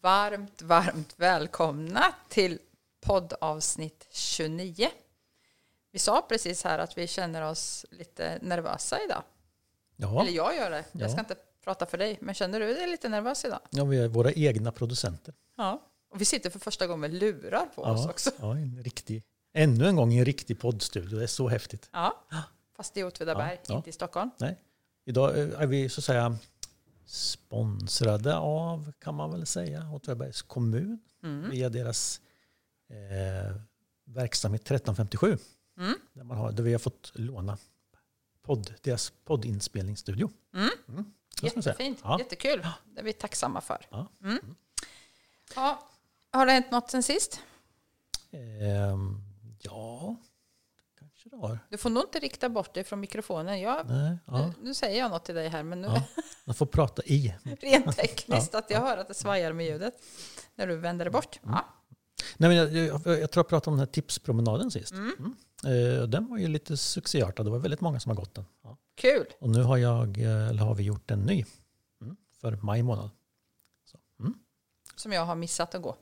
Varmt, varmt välkomna till poddavsnitt 29. Vi sa precis här att vi känner oss lite nervösa idag. Ja, Eller jag gör det. Jag Ja. ska inte prata för dig. Men känner du dig lite nervös idag? ja, vi är våra egna producenter. Ja. Och vi sitter för första gången med lurar på oss Ja, också. ja, en riktig, ännu en gång i en riktig poddstudio. Det är så häftigt. Ja. Fast i Åtvidaberg, inte i Stockholm. Nej. Idag är vi så att säga sponsrade av, kan man väl säga, Åtvidabergs kommun Mm. via deras eh, verksamhet 1357. Mm. Där, man har, där vi har fått låna podd, deras poddinspelningsstudio. Mm. Mm. Jättefint, Ja. jättekul. Det är vi tacksamma för. Ja. Mm. Ja. Har det hänt något sen sist? Ehm, ja, kanske det har. Du får nog inte rikta bort dig från mikrofonen. Jag, Nej, ja, nu, nu säger jag något till dig här, men nu ja. Man får prata i. rent tekniskt att jag hör att det svajar med ljudet när du vänder dig bort. Mm. Ja. Nej, men jag, jag, jag tror jag pratade om den här tipspromenaden sist. Mm. Mm. Eh, den var ju lite succéartad. Det var väldigt många som har gått den. Ja. Kul! Och nu har, jag, eh, eller har vi gjort en ny mm. för maj månad. Så. Mm. Som jag har missat att gå.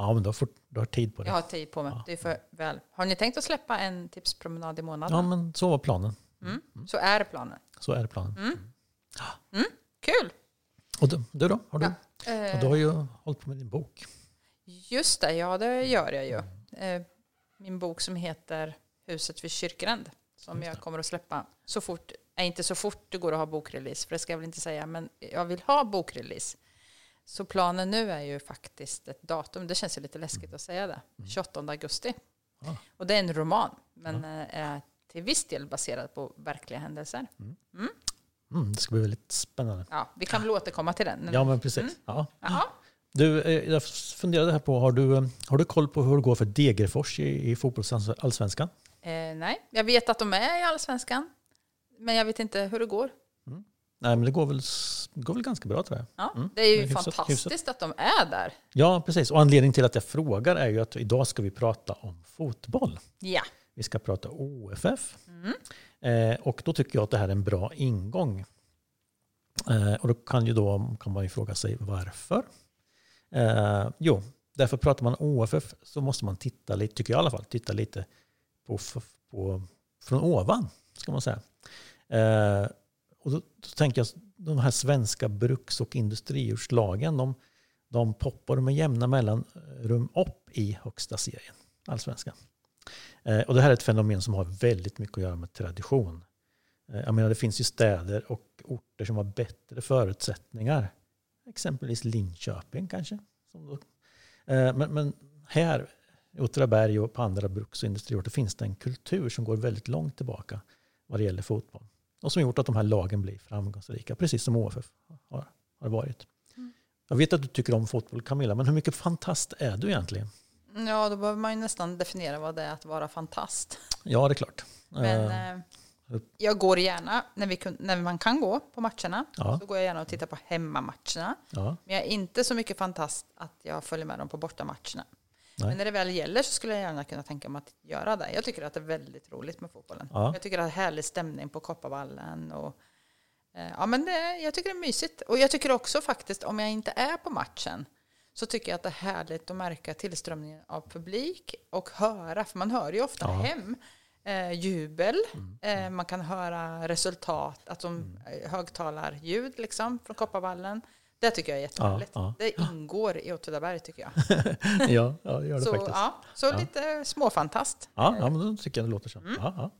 Ja, men du har, fort, du har tid på det. Jag har tid på mig. Ja. Det är för väl. Har ni tänkt att släppa en tipspromenad i Ja, månaden? men så var planen. Mm. Så är planen. Så är planen. Mm. Kul! Och du, du då? Har du, Eh, och du har ju hållit på med din bok. Just det, ja det gör jag ju. Eh, Min bok som heter Huset vid Kyrkgränd. Som jag kommer att släppa så fort, nej, inte så fort det går att ha bokrelease, för det ska jag väl inte säga, men jag vill ha bokrelease. Så planen nu är ju faktiskt ett datum, det känns ju lite läskigt att säga det, 28 augusti. Ah. Och det är en roman, men eh, är till viss del baserad på verkliga händelser. Mm, det ska bli väldigt spännande. Ja, vi kan väl återkomma till den. Ja, men precis. Mm. Ja. Jaha. Du, eh, jag funderade här på, har du, eh, har du koll på hur det går för Degerfors i, i fotbollsallsvenskan? Eh, nej, jag vet att de är i Allsvenskan, men jag vet inte hur det går. Nej, men det går väl, går väl ganska bra tror jag. Ja, Mm, det är ju det är hyfsat- fantastiskt att de är där. Ja, precis. Och anledningen till att jag frågar är ju att idag ska vi prata om fotboll. Ja. Vi ska prata OFF. Mm. Eh, och då tycker jag att det här är en bra ingång. Eh, och då kan, ju då kan man ju fråga sig varför. Eh, jo, därför pratar man OFF så måste man titta lite, tycker jag i alla fall, titta lite på, på från ovan, ska man säga. Och då, då tänker jag, de här svenska bruks och industriortslagen, de, de poppar med jämna mellanrum upp i högsta serien, allsvenskan. Eh, och det här är ett fenomen som har väldigt mycket att göra med tradition. Eh, jag menar, det finns ju städer och orter som har bättre förutsättningar. Exempelvis Linköping kanske. Som då, eh, men, men här i Åtvidaberg och på andra bruks och industriorter finns det en kultur som går väldigt långt tillbaka vad det gäller fotboll. Och som gjort att de här lagen blir framgångsrika, precis som OFF har, har varit. Mm. Jag vet att du tycker om fotboll Camilla, men hur mycket fantast är du egentligen? ja, då behöver man ju nästan definiera vad det är att vara fantast. Ja, det är klart. Men Eh, eh, jag går gärna, när, vi när man kan gå på matcherna, Ja. så går jag gärna och tittar på hemmamatcherna. ja, Men jag är inte så mycket fantast att jag följer med dem på bortamatcherna. Nej. Men när det väl gäller så skulle jag gärna kunna tänka mig att göra det. Jag tycker att det är väldigt roligt med fotbollen. Ja. Jag tycker att det är härlig stämning på Kopparvallen. Och, eh, ja, men det, jag tycker det är mysigt. Och jag tycker också faktiskt, om jag inte är på matchen, så tycker jag att det är härligt att märka tillströmningen av publik och höra, för man hör ju ofta Ja. hem eh, jubel. Mm. Eh, man kan höra resultat, att de eh, högtalarljud liksom, från Kopparvallen. Det tycker jag är jättehärligt. ja. Det ingår i Åtvidaberg tycker jag. ja, ja, det gör det Så, faktiskt. ja, så Ja. lite småfantast. Ja, ja, men då tycker jag det låter så. Mm. Ja, ja.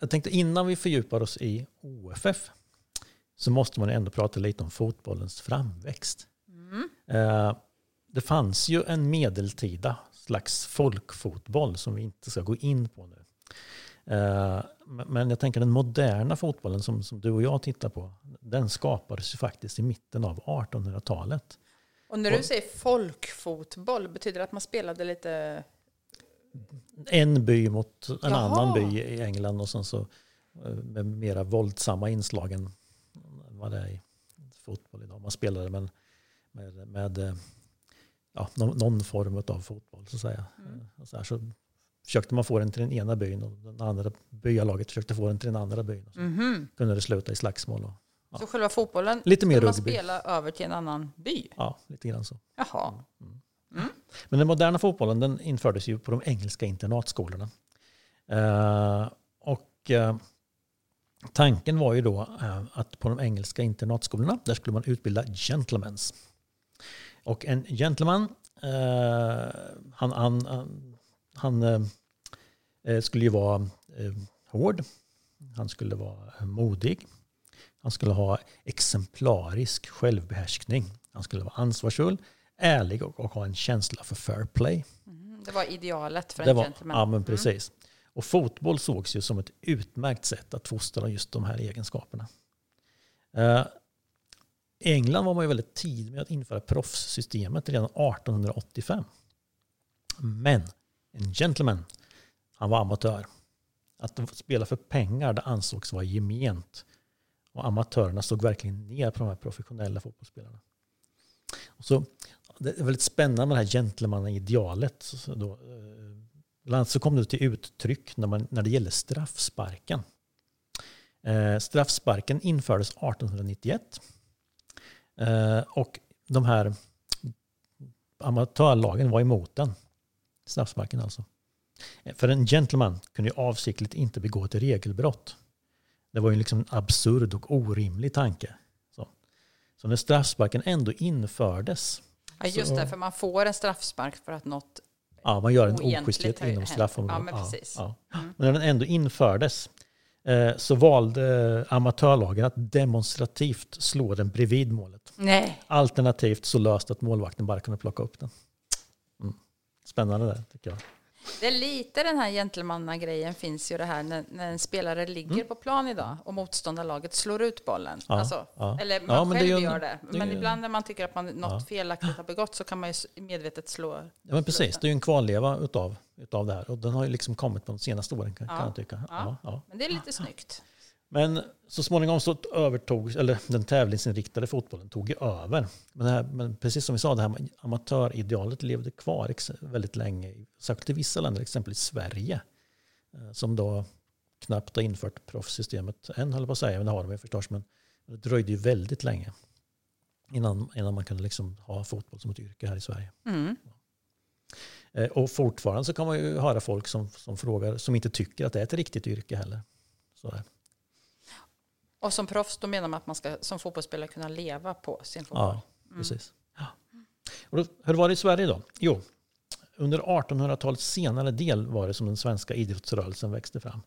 Jag tänkte innan vi fördjupar oss i OFF så måste man ändå prata lite om fotbollens framväxt. Mm. Eh, Det fanns ju en medeltida slags folkfotboll som vi inte ska gå in på nu. Eh, men- jag tänker den moderna fotbollen som, som du och jag tittar på, den skapades ju faktiskt i mitten av 1800-talet. Och när du säger folkfotboll, betyder det att man spelade lite... En by mot en Jaha. annan by i England och sen så eh, med mera våldsamma inslag än vad det är i fotboll idag. Man spelade med, med, med eh, ja, någon, form av fotboll så att säga. Mm. Och Så, här, så försökte man få den till den ena byn och den andra byalaget försökte få den till den andra byn. Och så Mhm. kunde det sluta i slagsmål och, Så själva fotbollen Lite mer man spela över till en annan by? Ja, lite grann så. Jaha. Men den moderna fotbollen den infördes ju på de engelska internatskolorna. Eh, och eh, tanken var ju då eh, att på de engelska internatskolorna där skulle man utbilda gentlemans. Och en gentleman, eh, han, han, han, han eh, eh, skulle ju vara eh, hård, han skulle vara modig, han skulle ha exemplarisk självbehärskning, han skulle vara ansvarsfull, ärlig och, och ha en känsla för fair play. Mm, Det var idealet för Det en var, gentleman. ja, men precis. Och fotboll sågs ju som ett utmärkt sätt att fostra just de här egenskaperna. Eh, England var man ju väldigt tidig med att införa proffssystemet redan 1885. Men en gentleman, han var amatör. Att spela för pengar det ansågs vara gement. Och amatörerna såg verkligen ner på de här professionella fotbollsspelarna. Och så, det är väldigt spännande med det här gentlemannaidealet. Då, eh, Bland annat så kom det till uttryck när, man, när det gäller straffsparken. Eh, straffsparken infördes 1891. Eh, och de här amatörlagen var emot den. Straffsparken alltså. Eh, För en gentleman kunde ju avsiktligt inte begå ett regelbrott. Det var ju liksom en absurd och orimlig tanke. Så, så när straffsparken ändå infördes Ja, just det, för man får en straffspark för att något... Ja, man gör en oschysthet inom straffområdet. Ja, men precis. Ja, Mm. Men när den ändå infördes eh, så valde amatörlagen att demonstrativt slå den bredvid målet. Nej. Alternativt så löst att målvakten bara kunde plocka upp den. Spännande det tycker jag. Det är lite den här gentlemannagrejen finns ju det här när, när en spelare ligger Mm. på plan idag och motståndarlaget slår ut bollen. Ja, alltså, ja. Eller man Ja, det själv är ju- gör det. det Men ju- ibland när man tycker att man något felaktigt har begått så kan man ju medvetet slå. Ja, men precis, det är ju en kvarleva utav, utav det här. Och den har ju liksom kommit på de senaste åren kan, kan jag tycka. Ja. Men det är lite snyggt. Men så småningom så övertog, eller den tävlingsinriktade fotbollen tog ju över. Men, här, men precis som vi sa, det här amatöridealet levde kvar väldigt länge. Särskilt i vissa länder, exempelvis Sverige. eh, Som då knappt har infört proffssystemet än, höll jag på att säga, men det har de ju förstås. Men det dröjde ju väldigt länge innan, innan man kunde liksom ha fotboll som ett yrke här i Sverige. Mm. Eh, Och fortfarande så kan man ju höra folk som, som frågar, som inte tycker att det är ett riktigt yrke heller. Så Och som proffs då menar man att man ska som fotbollsspelare kunna leva på sin fotboll. Ja, precis. Ja. Och då, hur var det i Sverige då? Jo, under 1800-talets senare del var det som den svenska idrottsrörelsen växte fram.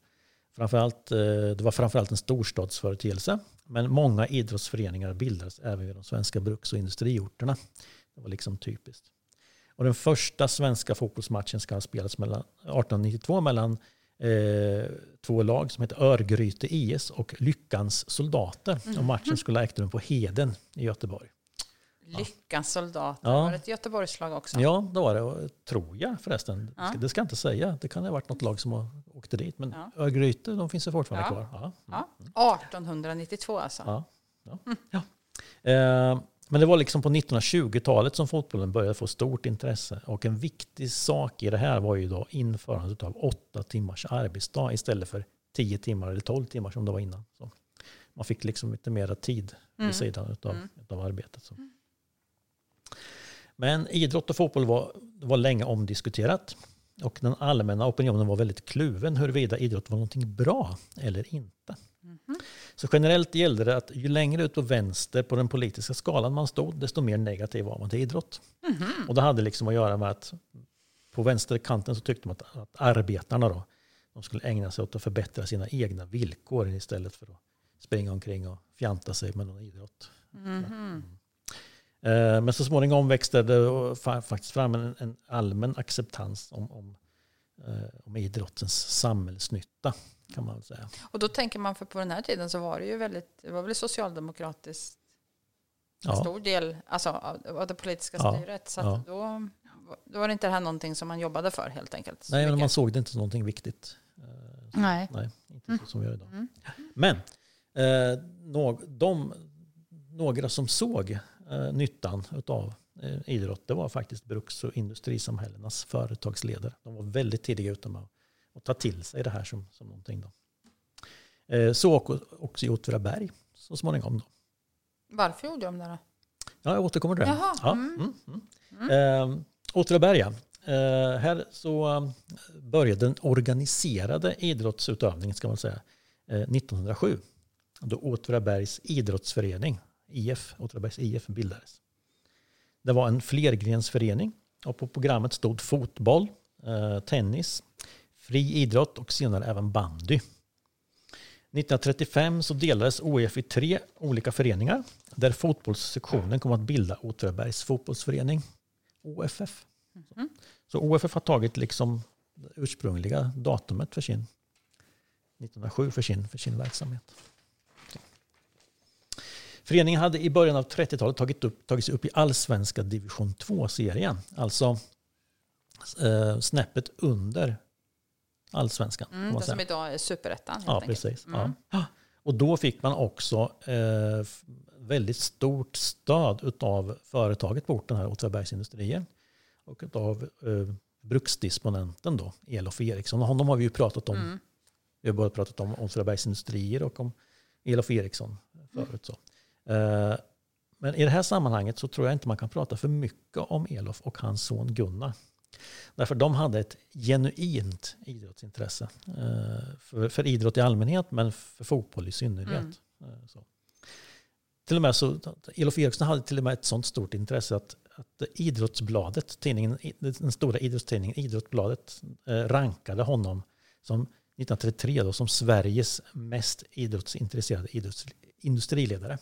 Framförallt, eh, det var framförallt en storstadsföreteelse, men många idrottsföreningar bildades även vid de svenska bruks och industriorterna. Det var liksom typiskt. Och den första svenska fotbollsmatchen ska ha spelats mellan 1892 mellan eh, två lag som heter Örgryte IS och Lyckans soldater. Och matchen skulle ha ägt rum på Heden i Göteborg. Lyckans soldater. Ja. Var det ett Göteborgslag också? Ja, det var det. Tror jag förresten. Ja. Det ska jag inte säga. Det kan ha varit något lag som åkte dit. Men Ja. Örgryte, de finns ju fortfarande Ja. kvar. Ja. Ja. 1892 alltså. Ja. Ja. Eh, men det var liksom på 1920-talet som fotbollen började få stort intresse. Och en viktig sak i det här var ju då införandet av åtta timmars arbetsdag istället för tio timmar eller tolv timmar som det var innan. Så man fick liksom lite mera tid Mm. vid sidan utav, Mm. utav arbetet. Så. Men idrott och fotboll var, var länge omdiskuterat. Och den allmänna opinionen var väldigt kluven huruvida idrott var någonting bra eller inte. Så generellt gällde det att ju längre ut på vänster på den politiska skalan man stod, desto mer negativ var man till idrott. Mhm. Och det hade liksom att göra med att på vänsterkanten så tyckte man att, att arbetarna då, de skulle ägna sig åt att förbättra sina egna villkor istället för att springa omkring och fjanta sig med någon idrott. Eh, Men så småningom växte det fa- faktiskt fram en, en allmän acceptans om, om, eh, om idrottens samhällsnytta kan man säga. Och då tänker man, för på den här tiden så var det ju väldigt, det var väl socialdemokratiskt en Ja, stor del alltså, av det politiska Ja, styret. Så ja. då, då var det inte det här någonting som man jobbade för helt enkelt. nej, men man såg det inte som någonting viktigt. Eh, så- Nej. Nej, inte så som vi gör idag. Mm. Men eh, någ, de, några som såg eh, nyttan av eh, idrott, det var faktiskt bruks och industrisamhällenas företagsledare. De var väldigt tidiga ute med att, att ta till sig det här som, som någonting. Då. Eh, så också- i Åtvidaberg så småningom. Då. Varför gjorde de det då? Ja, jag återkommer till det. Jaha, Ja, mm. mm, mm. Eh, Åtvidaberga. Eh, här så eh, började den organiserade idrottsutövningen ska man säga, eh, 1907. Då Åtvidabergs idrottsförening, IF, Åtvidabergs IF bildades. Det var en flergrensförening och på programmet stod fotboll, eh, tennis, fri idrott och senare även bandy. 1935 så delades OIF i tre olika föreningar där fotbollssektionen kom att bilda Åtvidabergs fotbollsförening, OFF. Mhm. Så OFF har tagit liksom det ursprungliga datumet för sin 1907 för sin, för sin verksamhet. Föreningen hade i början av 30-talet tagit upp, tagit sig upp i allsvenska division 2-serien. Alltså eh, snäppet under allsvenskan. kan Mm, det som idag är superettan Ja, enkelt. precis. Mm. Ja. Och då fick man också eh, väldigt stort stöd av företaget på orten här, Åtvidabergs Industrier. Och av eh, bruksdisponenten då, Elof Eriksson. Och honom har vi ju pratat om. Mm. Vi har både pratat om Åtvidabergs Industrier och om Elof Eriksson förut. Så. Eh, men i det här sammanhanget så tror jag inte man kan prata för mycket om Elof och hans son Gunnar. Därför de hade ett genuint idrottsintresse. eh, För, för idrott i allmänhet men för fotboll i synnerhet. Eh, Så. Till och med så, Elof Eriksson hade till och med ett sånt stort intresse att, att Idrottsbladet, tidningen, den stora idrottstidningen Idrottsbladet eh, rankade honom som 1933 då, som Sveriges mest idrottsintresserade idrotts, industriledare.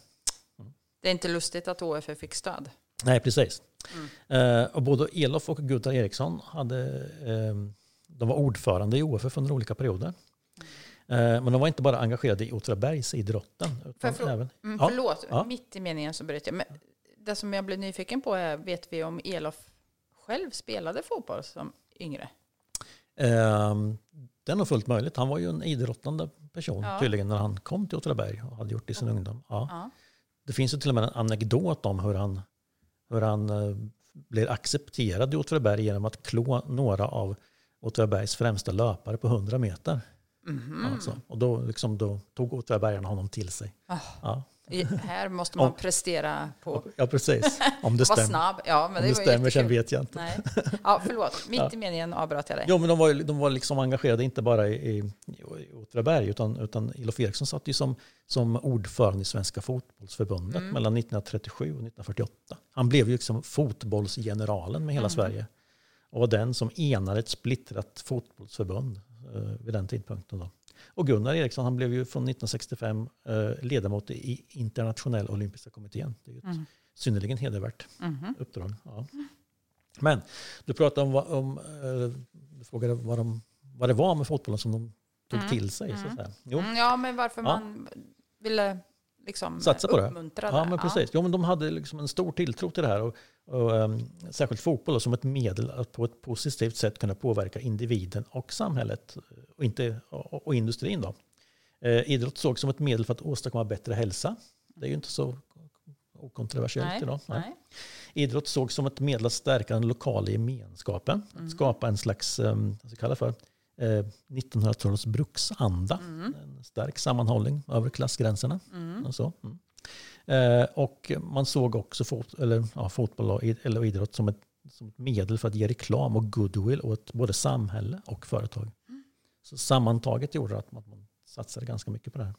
Det är inte lustigt att OFF fick stöd. Nej, precis. Mm. Och både Elof och Gunnar Eriksson hade, eh, de var ordförande i OFF under olika perioder. Eh, men de var inte bara engagerade i Åtvidabergsidrotten. Fråga- även, Mm, förlåt, ja. mitt i meningen så bryter jag. Men det som jag blev nyfiken på är, vet vi om Elof själv spelade fotboll som yngre? eh, det är nog fullt möjligt. Han var ju en idrottande person Ja. tydligen när han kom till Åtvidaberg och hade gjort det i sin ungdom. Ja. Ja. Det finns ju till och med en anekdot om hur han, hur han eh, blir accepterad i Åtvidaberg genom att klå några av Åtvidabergs främsta löpare på 100 meter. Mhm. Alltså. Och då, liksom, då tog Åtvidabergarna honom till sig. Ah. Ja, I- Här måste man Om- prestera på ja precis. Om det stämmer. snabb. Ja, men Om det, det stämmer sen jättekul. vet jag inte. Nej. Ja, förlåt. Mitt Ja. i meningen avbröt jag dig. Jo, men de var, de var liksom engagerade inte bara i, i, i Åtvidaberg utan, utan Elof Eriksson satt ju som, som ordförande i Svenska fotbollsförbundet Mm. mellan 1937 och 1948. Han blev ju liksom fotbollsgeneralen med hela Mm. Sverige och var den som enade ett splittrat fotbollsförbund eh, vid den tidpunkten. Då. Och Gunnar Eriksson han blev ju från 1965 eh, ledamot i internationella olympiska kommittén. Det är ett Mm. synnerligen hedervärt Mhm. uppdrag. Ja. Men du pratade om, om eh, du frågade vad, de, vad det var med fotbollen som de tog Mm. till sig. Så att Mm. säga. Jo, Mm, Ja, men varför Ja. man ville liksom Satsa på det. uppmuntra ja, det. men precis. Jo, men de hade liksom en stor tilltro till det här. Och, och, um, särskilt fotboll som ett medel att på ett positivt sätt kunna påverka individen och samhället och, inte, och, och industrin. Då. Eh, idrott såg som ett medel för att åstadkomma bättre hälsa. Det är ju inte så okontroversiellt Nej, idag. Nej. nej. Idrott såg som ett medel att stärka den lokala gemenskapen. Mm. Skapa en slags, um, vad ska jag kalla för, eh, 1900-talets bruksanda. Mm. En stark sammanhållning över klassgränserna. Mm. Och, så. Mm. Eh, och man såg också fot, eller, ja, fotboll och, eller idrott som ett, som ett medel för att ge reklam och goodwill åt både samhälle och företag. Mm. Så sammantaget gjorde det att man, man satsade ganska mycket på det här.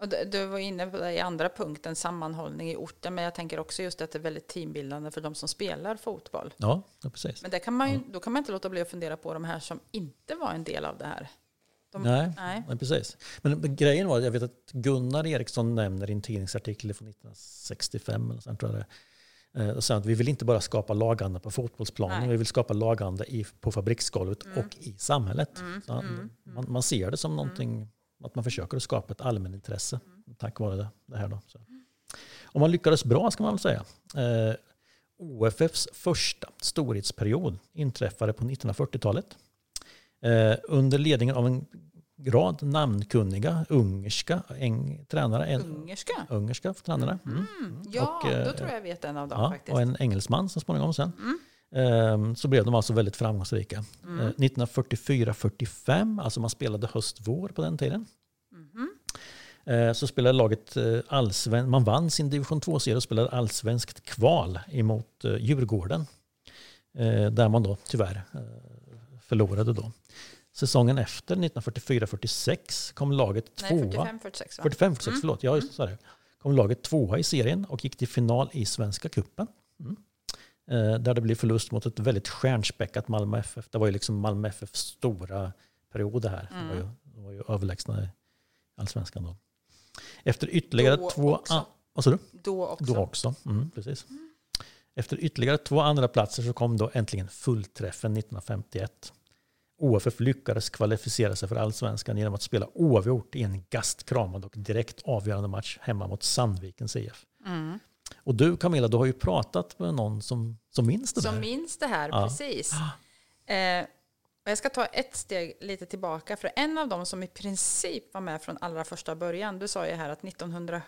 Mm. Och du, var inne på det i andra punkten, sammanhållning i orten, men jag tänker också just att det är väldigt teambildande för de som spelar fotboll. Ja, precis. Men kan man ju, då kan man inte låta bli att fundera på de här som inte var en del av det här. De, Nej. nej. Nej, precis. Men grejen var, jag vet att Gunnar Eriksson nämner i en tidningsartikel från 1965, eller sen tror jag det eh, och sen att vi vill inte bara skapa laganda på fotbollsplanen, Nej. vi vill skapa laganda i, på fabriksgolvet Mm. och i samhället. Mm, han, mm, man, man ser det som någonting, att man försöker att skapa ett allmänintresse tack vare det, här. Då. Så. Och man lyckades bra ska man väl säga. Eh, OFFs första storhetsperiod inträffade på 1940-talet. Eh, under ledningen av en rad namnkunniga ungerska eng, tränare. En, Ungerska? ungerska tränare. Mm. Mm. Ja, Och, eh, då tror jag jag vet en av dem Ja, faktiskt. och en engelsman så småningom sen. Mm. Ehm, Så blev de alltså väldigt framgångsrika. Mm. Eh, 1944-45, alltså man spelade höst-vår på den tiden. Eh, så spelade laget eh, allsven man vann sin division 2-serie och spelade allsvenskt kval emot eh, Djurgården. Där man då tyvärr förlorade då. Säsongen efter, 1944-46, kom laget tvåa. Nej, 45-46 45-46, mm. förlåt. Ja, just det. Kom laget tvåa i serien och gick till final i Svenska Kuppen. Mm. Där det blev förlust mot ett väldigt stjärnspäckat Malmö FF. Det var ju liksom Malmö FFs stora period det här. Mm. De var ju, de var ju överlägsna i allsvenskan då. Efter ytterligare då två... Också. vad sa du? Då också. Då också. Mm, precis. Mm. Efter ytterligare två andra platser så kom då äntligen fullträffen 1951. OFF lyckades kvalificera sig för allsvenskan genom att spela oavgjort i en gastkramad och direkt avgörande match hemma mot Sandvikens IF. Mm. Och du Camilla, du har ju pratat med någon som, som minns det som där. Som minns det här, ja. precis. Eh, jag ska ta ett steg lite tillbaka, för en av dem som i princip var med från allra första början, du sa ju här att 1907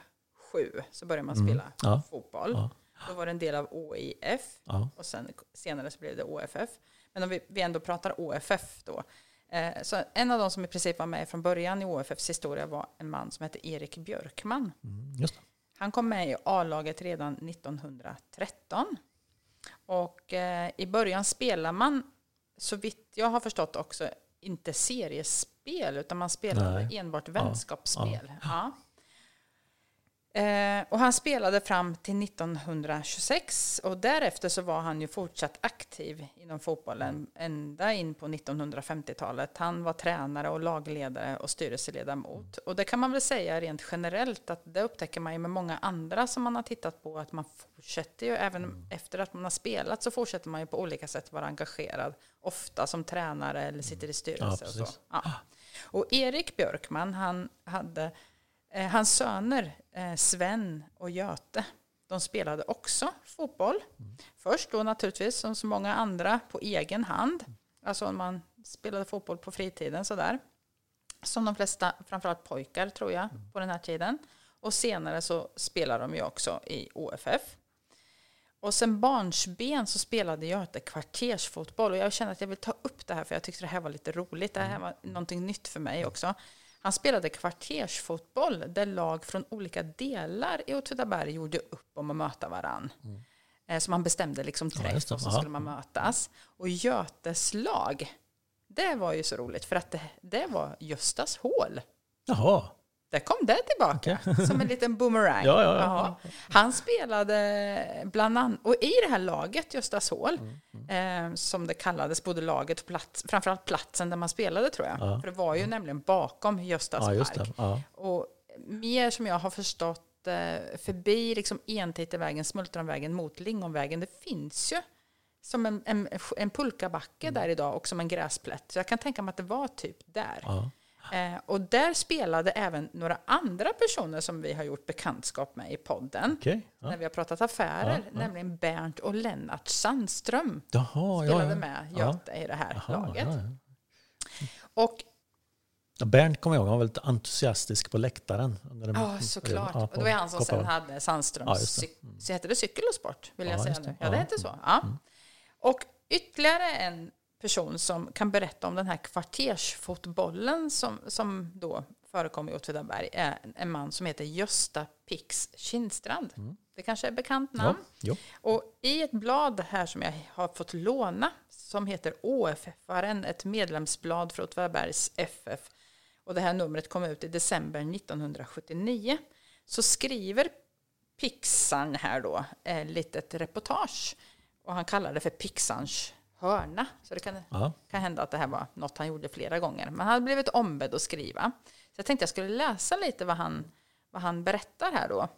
så började man mm. spela mm. ja. fotboll. Ja. Då var det en del av OIF ja. och sen, senare så blev det OFF. Men om vi, vi ändå pratar OFF då. Eh, så en av de som i princip var med från början i OFFs historia var en man som hette Erik Björkman. Mm, Han kom med i A-laget redan 1913. Och eh, i början spelade man så vitt jag har förstått också inte seriespel, utan man spelade Nej. enbart vänskapsspel. Ja. Ja. Eh, och han spelade fram till 1926 och därefter så var han ju fortsatt aktiv inom fotbollen ända in på 1950-talet. Han var tränare och lagledare och styrelseledamot. Och det kan man väl säga rent generellt att det upptäcker man ju med många andra som man har tittat på att man fortsätter ju även mm. efter att man har spelat så fortsätter man ju på olika sätt vara engagerad. Ofta som tränare eller sitter i styrelse ja, och så. Ja. Och Erik Björkman han hade hans söner eh, Sven och Göte, de spelade också fotboll. Mm. Först då naturligtvis som så många andra på egen hand. Alltså man spelade fotboll på fritiden sådär. Som de flesta, framförallt pojkar tror jag, på den här tiden. Och senare så spelade de ju också i OFF. Och sen barnsben så spelade Göte kvartersfotboll. Och jag känner att jag vill ta upp det här för jag tyckte det här var lite roligt. Det här mm. var någonting nytt för mig också. Han spelade kvartersfotboll där lag från olika delar i Åtvidaberg gjorde upp om att möta varann. Mm. Eh, så man bestämde liksom träff ja, och så skulle man mötas. Och Götes lag, det var ju så roligt för att det, det var Göstas hål. Jaha. Där kom det tillbaka okay. som en liten boomerang. ja, ja, ja, Han spelade bland annat, och i det här laget, Göstashål, mm, mm. eh, som det kallades, både laget och plats, framförallt platsen där man spelade tror jag. För det var ju nämligen bakom Göstas park. Och mer som jag har förstått eh, förbi liksom Entittevägen, Smultronvägen mot Lingonvägen, det finns ju som en, en, en pulkabacke mm. där idag och som en gräsplätt. Så jag kan tänka mig att det var typ där. Eh, och där spelade även några andra personer som vi har gjort bekantskap med i podden. Okay, ja. När vi har pratat affärer, ja, ja. nämligen Bernt och Lennart Sandström. Jaha, spelade med Göte i det här laget. Och Bernt kommer jag ihåg, han var väldigt entusiastisk på läktaren. Ja, såklart. Ja, och det var han som sen hade Sandströms, ja, mm. så hette det cykel och sport, vill jag säga nu. Ja, det hette så. Ja. Mm. Och ytterligare en person som kan berätta om den här kvartersfotbollen som, som då förekom i Åtvidaberg är en man som heter Gösta Pix Kindstrand. Mm. Det kanske är bekant namn. Ja, och i ett blad här som jag har fått låna som heter ÅFF-aren, ett medlemsblad för Åtvidabergs FF. Och det här numret kom ut i december 1979. Så skriver Pixan här då ett litet reportage. Och han kallar det för Pixans hörna. Så det kan, kan hända att det här var något han gjorde flera gånger. Men han hade blivit ombedd att skriva. Så jag tänkte jag skulle läsa lite vad han, vad han berättar här då.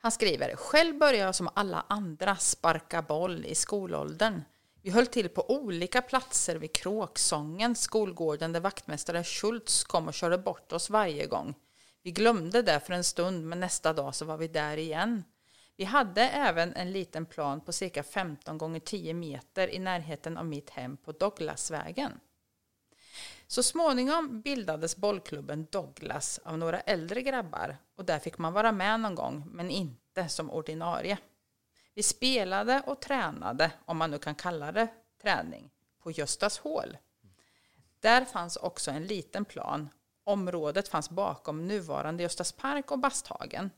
Han skriver, själv började jag som alla andra sparka boll i skolåldern. Vi höll till på olika platser vid Kråksången, skolgården där vaktmästare Schultz kom och körde bort oss varje gång. Vi glömde det för en stund, men nästa dag så var vi där igen. Vi hade även en liten plan på cirka 15 gånger 10 meter i närheten av mitt hem på Douglasvägen. Så småningom bildades bollklubben Douglas av några äldre grabbar och där fick man vara med någon gång, men inte som ordinarie. Vi spelade och tränade, om man nu kan kalla det träning, på Göstas hål. Där fanns också en liten plan området fanns bakom nuvarande Göstas park och Basthagen.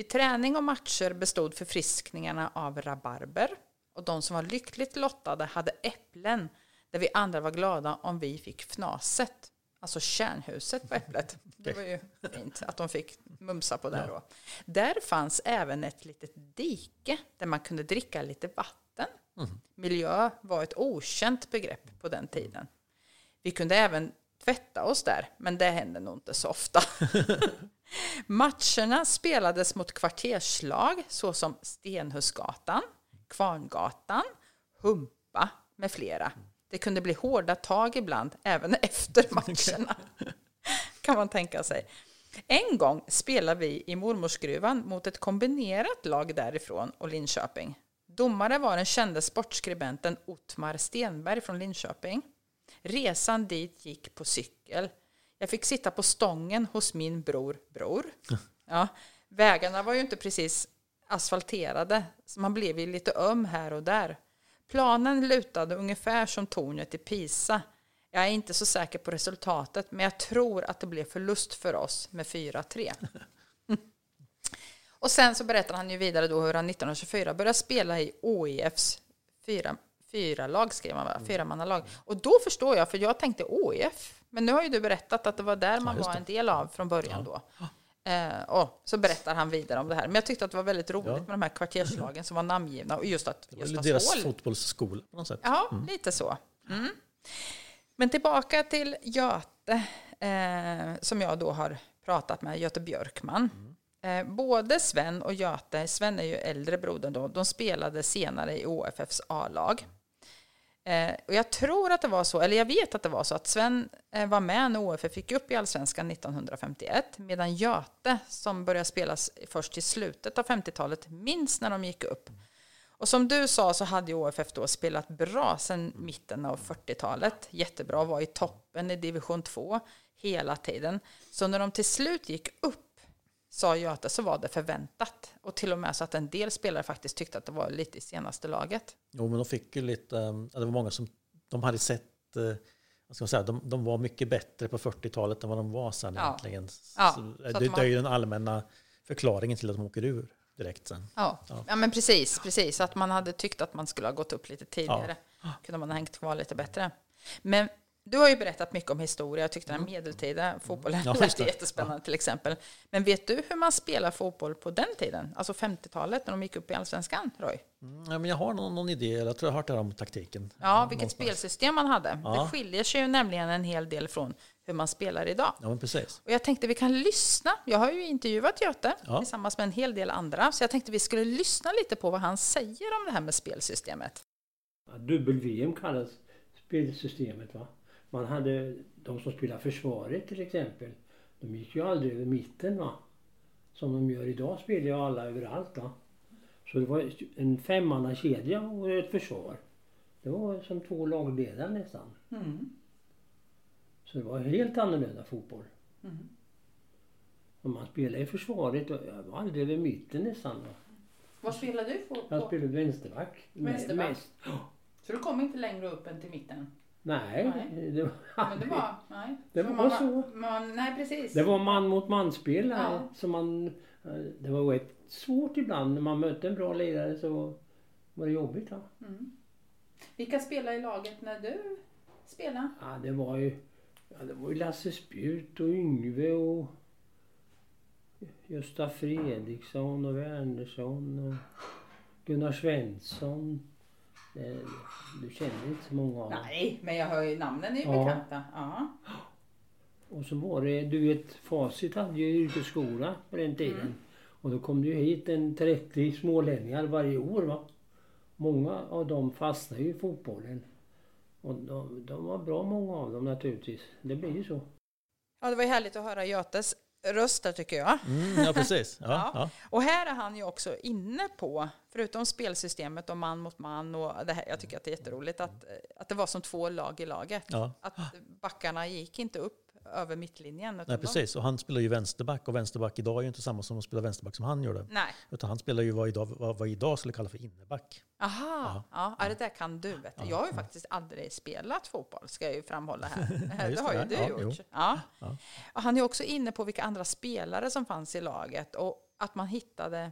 Vid träning och matcher bestod förfriskningarna av rabarber och de som var lyckligt lottade hade äpplen där vi andra var glada om vi fick fnaset. Alltså kärnhuset på äpplet. Det var ju fint att de fick mumsa på det då. Där fanns även ett litet dike där man kunde dricka lite vatten. Miljö var ett okänt begrepp på den tiden. Vi kunde även tvätta oss där, men det hände nog inte så ofta. Matcherna spelades mot kvarterslag såsom Stenhusgatan, Kvarngatan, Humpa med flera. Det kunde bli hårda tag ibland, även efter matcherna. kan man tänka sig. En gång spelade vi i Mormorsgruvan mot ett kombinerat lag därifrån och Linköping. Domare var den kände sportskribenten Ottmar Stenberg från Linköping. Resan dit gick på cykel. Jag fick sitta på stången hos min bror Bror. Ja, vägarna var ju inte precis asfalterade, så man blev ju lite öm här och där. Planen lutade ungefär som tornet i Pisa. Jag är inte så säker på resultatet, men jag tror att det blev förlust för oss med 4-3. Och sen så berättar han ju vidare då hur han 1924 började spela i OIFs fyra, fyra lag, skrev man va? Fyra mannalag. Och då förstår jag, för jag tänkte OIF. Men nu har ju du berättat att det var där man just var en del av från början då. Eh, och så berättar han vidare om det här. Men jag tyckte att det var väldigt roligt Ja. med de här kvarterslagen som var namngivna. Och just att ju just deras hål. fotbollsskola på något sätt. Ja, lite så. Mm. Men tillbaka till Göte, eh, som jag då har pratat med, Göte Björkman. Eh, både Sven och Göte, Sven är ju äldre brodern då, de spelade senare i OFFs A-lag. Eh, och jag tror att det var så, eller jag vet att det var så, att Sven eh, var med när OFF fick upp i Allsvenskan 1951, medan Göte, som började spelas först i slutet av 50-talet, minns när de gick upp. Och som du sa så hade ju OFF då spelat bra sedan mitten av 40-talet. Jättebra, var i toppen i division 2 hela tiden. Så när de till slut gick upp, sa Göte, så var det förväntat. Och till och med så att en del spelare faktiskt tyckte att det var lite i senaste laget. Jo, men de fick ju lite, eh, det var många som, de hade sett, eh, vad ska man säga, de, de var mycket bättre på 40-talet än vad de var sen Ja. egentligen. Ja, Så, så det, man- det är ju den allmänna förklaringen till att de åker ur direkt sen. Ja, ja. men precis, precis. Att man hade tyckt att man skulle ha gått upp lite tidigare. Kunde man ha hängt kvar lite bättre. Men du har ju berättat mycket om historia. Jag tyckte den medeltida fotbollen Ja, lät jättespännande till exempel. Men vet du hur man spelar fotboll på den tiden? Alltså 50-talet när de gick upp i allsvenskan, Roy? Mm, ja, men jag har någon, någon idé, eller jag tror jag har hört det här om taktiken. Ja, vilket någonstans. spelsystem man hade. Ja. Det skiljer sig ju nämligen en hel del från hur man spelar idag. Ja, men precis. Och jag tänkte vi kan lyssna. Jag har ju intervjuat Göte Ja. tillsammans med en hel del andra. Så jag tänkte vi skulle lyssna lite på vad han säger om det här med spelsystemet. Ja, Dubbel-VM kallas spelsystemet. Va? Man hade de som spelar försvaret till exempel. De gick ju aldrig över mitten. Va? Som de gör idag spelar ju alla överallt. Va? Så det var en femmannakedja och ett försvar. Det var som två lagledare nästan. Så det var helt annorlunda fotboll. Och man spelade i försvaret och jag var aldrig över mitten nästan. Va? Vad spelar du på? Jag spelade vänsterback. Vänsterback? Mest. Så du kom inte längre upp än till mitten? Nej, Nej. det var, Men det var... Nej, Det För var man, så. Man, nej, precis. Det var man mot man-spel. Ja. Så man, eh, det var rätt svårt ibland. När man mötte en bra ledare så var det jobbigt. Va? Vilka spelade i laget när du spelade? Ja, det var ju ja, det var ju Lasse Spjut och Yngve och Gösta Fredriksson och Wernersson och Gunnar Svensson. Du känner inte så många av dem. Nej, men jag hör ju namnen är ju Ja. bekanta. Ja. Och så var det, du vet Facit hade ju yrkesskola på den tiden. Och då kom det ju hit en 30 smålänningar varje år va. Många av dem fastnade ju i fotbollen. Och de, de var bra många av dem naturligtvis. Det blir ju så. ja, det var ju härligt att höra Götes röst där tycker jag. Mm, ja, precis. Ja, Ja. ja. Och här är han ju också inne på, förutom spelsystemet och man mot man och det här, jag tycker att det är jätteroligt att, att det var som två lag i laget. Ja. Att backarna gick inte upp över mittlinjen. Nej, precis. Och han spelar ju vänsterback och vänsterback idag är ju inte samma som att spela vänsterback som han gjorde. Nej. Utan han spelar ju vad idag, vad, vad idag skulle kalla för innerback. Aha, ja. ja, det där kan du. Vet du. Jag har ju faktiskt aldrig spelat fotboll, ska jag ju framhålla här. Det har ju du Ja, gjort. jo. Ja. Ja. Han är också inne på vilka andra spelare som fanns i laget och att man hittade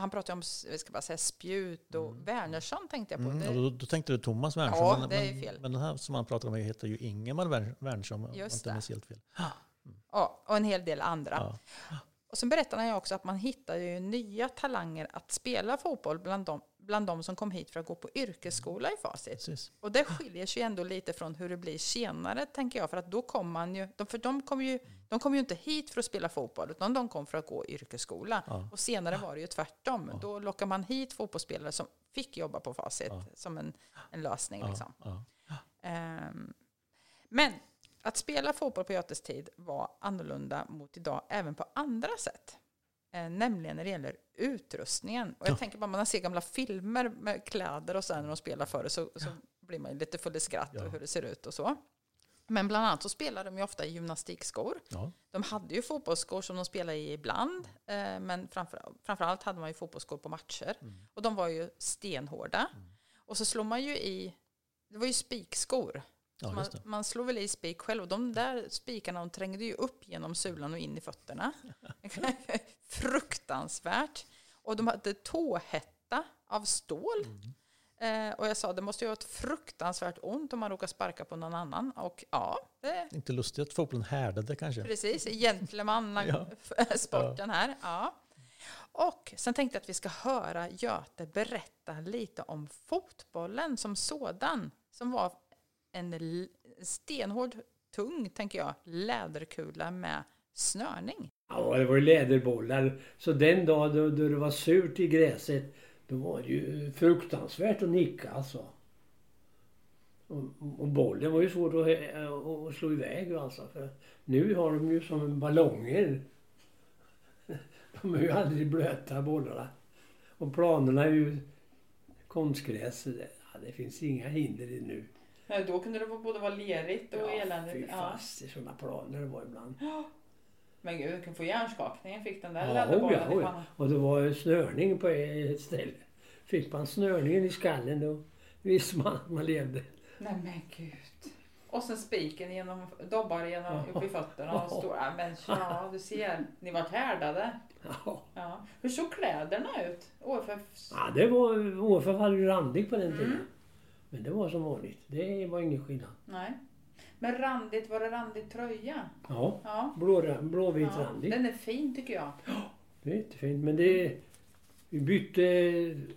han pratade om ska bara säga, spjut och Wernersson tänkte jag på. Mm, då, då tänkte du Thomas Wernersson. Ja, men, det är men, fel. men den här som han pratar om heter ju Ingemar Wern- Wernersson. Just det. helt fel. Ja, och en hel del andra. Ja. Och sen berättade han ju också att man hittar ju nya talanger att spela fotboll bland de, bland de som kom hit för att gå på yrkesskola i Facit. Precis. Och det skiljer sig ändå lite från hur det blir senare, tänker jag. För att då kom man ju, de, för de kom ju, de kom ju inte hit för att spela fotboll, utan de kom för att gå yrkesskola. Ja. Och senare var det ju tvärtom. Då lockar man hit fotbollsspelare som fick jobba på Facit Ja. som en, en lösning. Ja, Liksom. ja. Ehm, men att spela fotboll på Götes tid var annorlunda mot idag även på andra sätt. Eh, nämligen när det gäller utrustningen. Och jag Ja. tänker bara, man ser gamla filmer med kläder och så här när de spelar förr så, så blir man lite full i skratt Ja. och hur det ser ut och så. Men bland annat så spelar de ju ofta i gymnastikskor. Ja. De hade ju fotbollsskor som de spelade i ibland, eh, men framför, framförallt hade man ju fotbollsskor på matcher. Mm. Och de var ju stenhårda. Och så slår man ju i, det var ju spikskor. Ja, man, det. man slår väl i spik själv och de där spikarna de trängde ju upp genom sulan och in i fötterna. Fruktansvärt. Och de hade tåhätta av stål. Mm. Eh, och jag sa det måste ha ett fruktansvärt ont om man råkar sparka på någon annan. Och ja, det, Inte lustigt att fotbollen härdade kanske. Precis, gentleman Ja. här. Ja. Och sen tänkte jag att vi ska höra Göte berätta lite om fotbollen som sådan. Som var en stenhård, tung, tänker jag, läderkula med snörning. Ja, det var ju läderbollar. Så den dag då, då det var surt i gräset, då var det ju fruktansvärt att nicka alltså. Och, och bollen var ju svårt att, att slå iväg alltså. För nu har de ju som ballonger. De är ju aldrig blöta bollarna. Och planerna är ju konstgräs. Ja, det finns inga hinder i nu. Då kunde det både vara lerigt fy fast i sådana planer det var ibland. Men gud, du kan få hjärnskakning. Fick den Ja, oh ja, oh ja. Och det var snörning på ett ställe. Fick man snörningen i skallen då visste man att man levde. Nej men gud. Och sen spiken genom, dobbar genom upp i fötterna och står, ja men ja du ser, ni vart härdade. Ja, Ja. Hur såg kläderna ut? OFF? ja det var... OFF hade ju randig på den tiden. Men det var som vanligt. Det var ingen skillnad. Nej. Men randigt, var det randig tröja? Ja, Ja. blå, blåvit ja. randig. Den är fin tycker jag. Det är jättefint. Men det... Vi bytte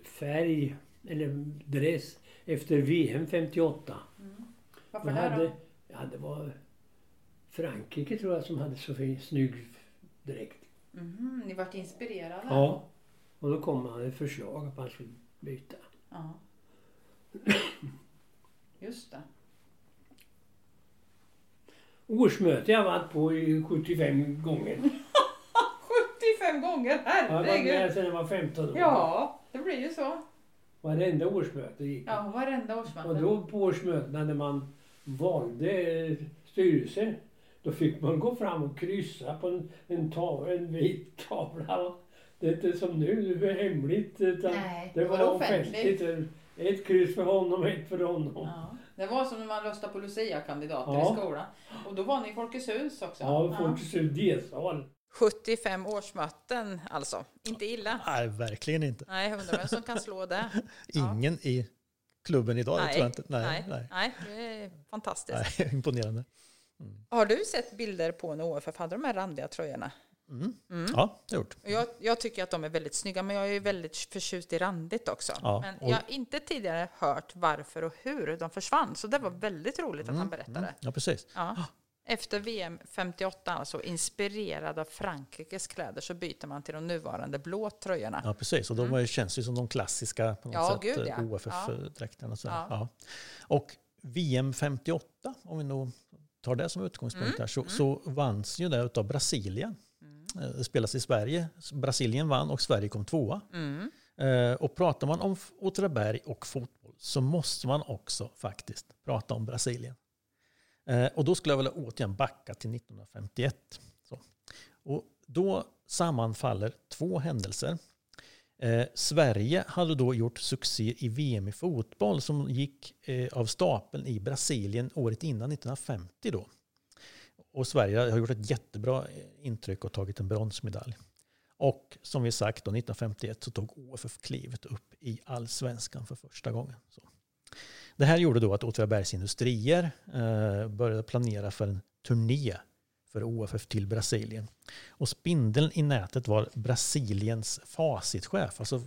färg, eller dress, efter VM 58. Varför Då det hade, då? ja, det var Frankrike tror jag som hade så fin, snygg dräkt. Mhm, ni vart inspirerade? Ja. Och då kom man ett förslag att man skulle byta. Ja. Just det. Årsmöte jag varit på i 75 gånger. 75 gånger, Jag har varit med herregud! sedan jag var 15 år. Ja, det blir ju så. Varenda årsmöte gick. Ja, varenda årsmöte. Och då på årsmötena när man valde styrelse. Då fick man gå fram och kryssa på en, en, tavla, en vit tavla. Det är inte som nu, det är hemligt. Utan Nej, det var offentligt. Ett kryss för honom, ett för honom. Ja. Det var som när man röstade på Lucia-kandidater Ja. i skolan. Och då var ni i Folkets hus också. Ja, Folkets hus D-sal. 75 årsmöten alltså. Inte illa. Nej, verkligen inte. Nej, jag undrar vem som kan slå det. Ja. Ingen i klubben idag, det tror jag inte. nej, Nej, nej. nej, det är fantastiskt. nej. Imponerande. Har du sett bilder på när OFF hade de här randiga tröjorna? Mm. Mm. Ja, det har gjort. Jag, jag tycker att de är väldigt snygga, men jag är väldigt förtjust i randigt också. Ja, men och- jag har inte tidigare hört varför och hur de försvann, så det var väldigt roligt att han berättade. Mm. Ja, precis. Ja. Efter VM 58, alltså inspirerad av Frankrikes kläder, så byter man till de nuvarande blå tröjorna. Ja, precis. Och de ju- känns ju som de klassiska på något Ja, sätt, gud, ja. eh, OFF-dräkterna. Ja. ja. Och VM 58, om vi nog tar det som utgångspunkt Mm, här, så, så vanns ju det utav Brasilien. Eh, spelas i Sverige. Brasilien vann och Sverige kom tvåa. Mm. Eh, Och pratar man om Åtvidaberg och fotboll så måste man också faktiskt prata om Brasilien. Eh, och då skulle jag vilja återigen backa till 1951. Så. Och då sammanfaller två händelser. Eh, Sverige hade då gjort succé i VM i fotboll som gick eh, av stapeln i Brasilien året innan, 1950 då. Och Sverige har gjort ett jättebra intryck och tagit en bronsmedalj. Och som vi sagt, då, 1951 så tog OFF klivet upp i allsvenskan för första gången. Så. Det här gjorde då att Åtvidabergs Industrier eh, började planera för en turné för OFF till Brasilien. Och spindeln i nätet var Brasiliens facitchef. Alltså, eh,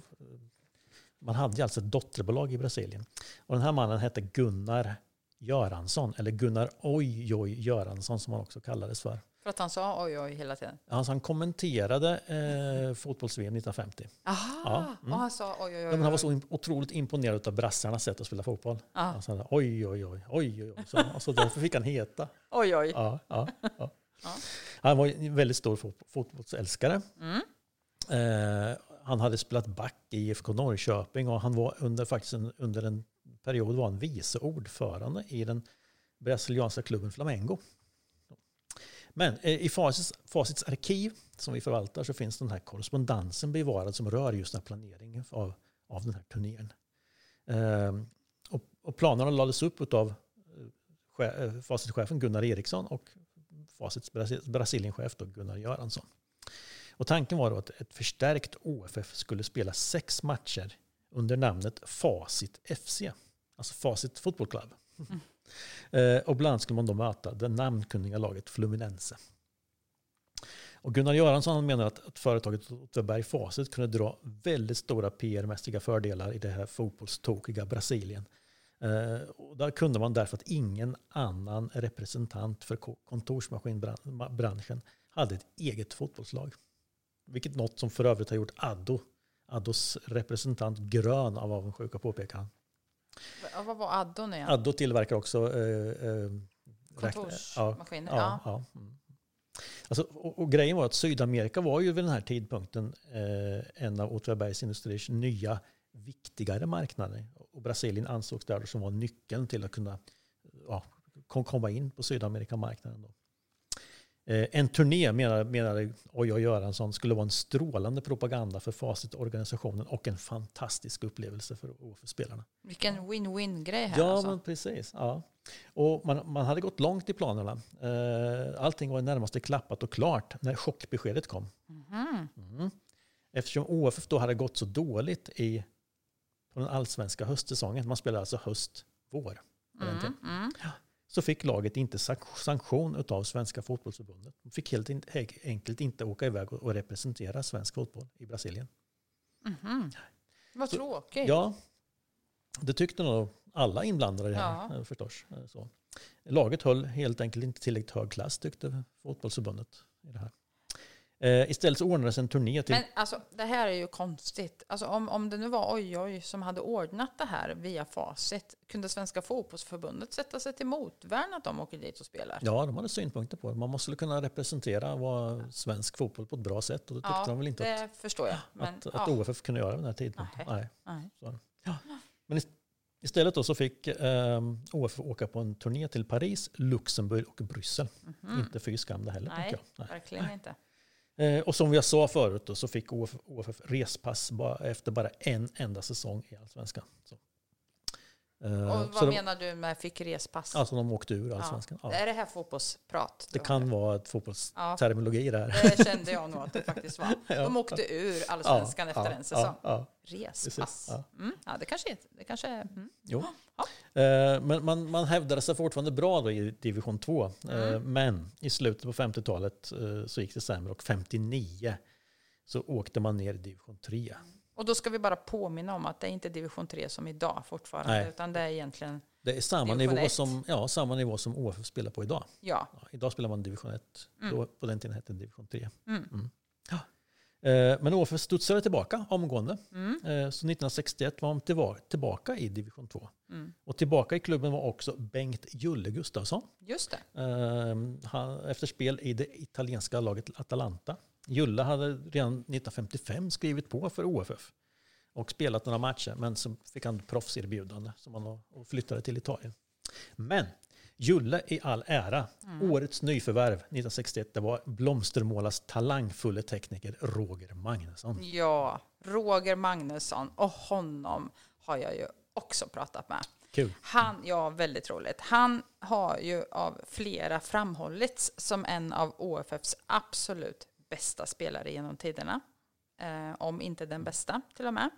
man hade alltså ett dotterbolag i Brasilien. Och den här mannen hette Gunnar Göransson, eller Gunnar Ojoj Göransson som han också kallades för. För att han sa oj oj hela tiden? Alltså han kommenterade eh, fotbolls-VM 1950. Aha, Ja, mm. och han sa oj oj oj. Ja, han var så otroligt imponerad av brassarnas sätt att spela fotboll. Ja. Alltså, han sa, oj, oj, oj, oj, oj. oj. Så, alltså, därför fick han heta. Oj oj. Ja, ja, ja. Ja. Han var en väldigt stor fot- fotbollsälskare. Mm. Eh, han hade spelat back i IFK Norrköping och han var under, faktiskt en, under en period var han vice ordförande i den brasilianska klubben Flamengo. Men eh, i Facits, Facits arkiv som vi förvaltar så finns den här korrespondensen bevarad som rör just den här planeringen av, av den här turnén. Eh, och, och planerna lades upp av eh, eh Facitchefen Gunnar Eriksson och Facits Brasilienchef då Gunnar Göransson. Och tanken var då att ett förstärkt OFF skulle spela sex matcher under namnet Facit FC. Alltså Facit Football Club. Eh, och bland annat skulle man då möta det namnkunniga laget Fluminense. Och Gunnar Göransson menar att, att företaget Åtvidaberg Facit kunde dra väldigt stora PR-mässiga fördelar i det här fotbollstokiga Brasilien. Eh, och där kunde man därför att ingen annan representant för ko- kontorsmaskinbranschen hade ett eget fotbollslag. Vilket något som för övrigt har gjort Addo, Addos representant grön av avundsjuka påpekar han. Ja, Vad var Addon igen? Addo tillverkar också eh, eh, Kontorsmaskiner? Ja, ja. Mm. Alltså, och, och grejen var att Sydamerika var ju vid den här tidpunkten eh, en av Åtvidabergs Industriers nya viktigare marknader. Och Brasilien ansågs där som var nyckeln till att kunna ja, kom- komma in på Sydamerikamarknaden. Då. Eh, en turné menade, menade Oj Göransson skulle vara en strålande propaganda för Facit-organisationen och en fantastisk upplevelse för OF-spelarna. Vilken win-win grej här Ja, alltså. men precis. Ja. Och man, man hade gått långt i planerna. Eh, allting var i närmaste klappat och klart när chockbeskedet kom. Mhm. Mm. Eftersom OFF då hade gått så dåligt i på den allsvenska höstsäsongen, man spelade alltså höst, vår, Mm. Mm. Så fick laget inte sank- sanktion av Svenska fotbollsförbundet. De fick helt enkelt inte åka iväg och representera svensk fotboll i Brasilien. Mhm. Vad Så- tråkigt. Ja, det tyckte nog alla inblandade i det här Ja. eh, förstås. Eh, Så. Laget höll helt enkelt inte tillräckligt hög klass tyckte fotbollsförbundet. I det här. Eh, istället så ordnades en turné till... Men alltså, det här är ju konstigt. Alltså, om, om det nu var Oj Oj som hade ordnat det här via Facit, kunde Svenska fotbollsförbundet sätta sig till motvärn att de åker dit och spelar? Ja, de hade synpunkter på det. Man måste kunna representera vad svensk fotboll på ett bra sätt. Och det tyckte de väl inte det att, förstår jag. Men, att, ja. att OFF kunde göra vid den här tidpunkten. Nej. Nej. Så. Ja. Men ist- istället då så fick um, OFF åka på en turné till Paris, Luxemburg och Bryssel. Inte fy skam det heller. Nej. verkligen inte. Eh, och som jag sa förut då, så fick OFF, OFF respass bara, efter bara en enda säsong i Allsvenskan. Så. Eh, Och vad de, menar du med fick respass? Alltså de åkte ur Allsvenskan. Ja. Är det här fotbollsprat? Det kan vara ett Ja. fotbollsterminologi där. Det kände jag nog att det faktiskt var. De åkte ur allsvenskan efter en säsong. Ja, ja, Respass. Ja. Mm, ja, det kanske. Det kanske är mm. jo. Ja. Eh, Men man, man hävdade sig fortfarande bra då i division 2. Eh, Mm. Men i slutet på 50-talet eh, så gick det sämre och 59 så åkte man ner i division 3. Och då ska vi bara påminna om att det är inte division 3 som idag fortfarande, Nej. utan det är egentligen, Det är samma nivå, ett. som, ja, samma nivå som OFF spelar på idag. ja. Ja, idag spelar man division 1. Då, på den tiden hette det division 3. Mm. Ja. Eh, Men OFF studsade tillbaka omgående. Mm. Eh, Så 1961 var de tillbaka i division 2. Mm. Och tillbaka i klubben var också Bengt Julle Gustafsson. Just det. Eh, han, efter spel i det italienska laget Atalanta. Julle hade redan 1955 skrivit på för OFF och spelat några matcher, men så fick han proffserbjudande som han och flyttade till Italien. Men Julle i all ära. Årets nyförvärv 1961 det var Blomstermålas talangfulle tekniker Roger Magnusson. Ja, Roger Magnusson och honom har jag ju också pratat med. Kul. Han, ja, väldigt roligt. Han har ju av flera framhållits som en av OFFs absolut bästa spelare genom tiderna. Eh, om inte den bästa till och med.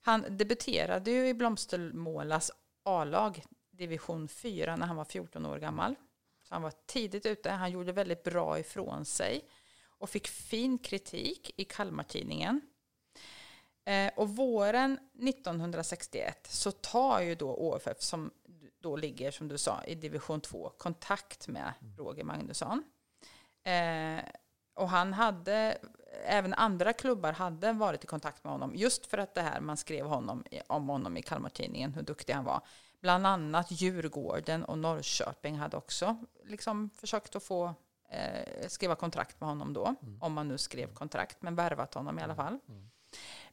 Han debuterade ju i Blomstermålas A-lag, division 4, när han var 14 år gammal. Så han var tidigt ute. Han gjorde väldigt bra ifrån sig och fick fin kritik i Kalmartidningen. Eh, och våren 1961 så tar ju då OFF, som då ligger som du sa i division 2, kontakt med Roger Magnusson. Eh, och han hade, även andra klubbar hade varit i kontakt med honom just för att det här man skrev honom, om honom i Kalmartidningen, hur duktig han var. Bland annat Djurgården och Norrköping hade också liksom försökt att få eh, skriva kontrakt med honom då, om man nu skrev kontrakt, men värvat honom i alla fall.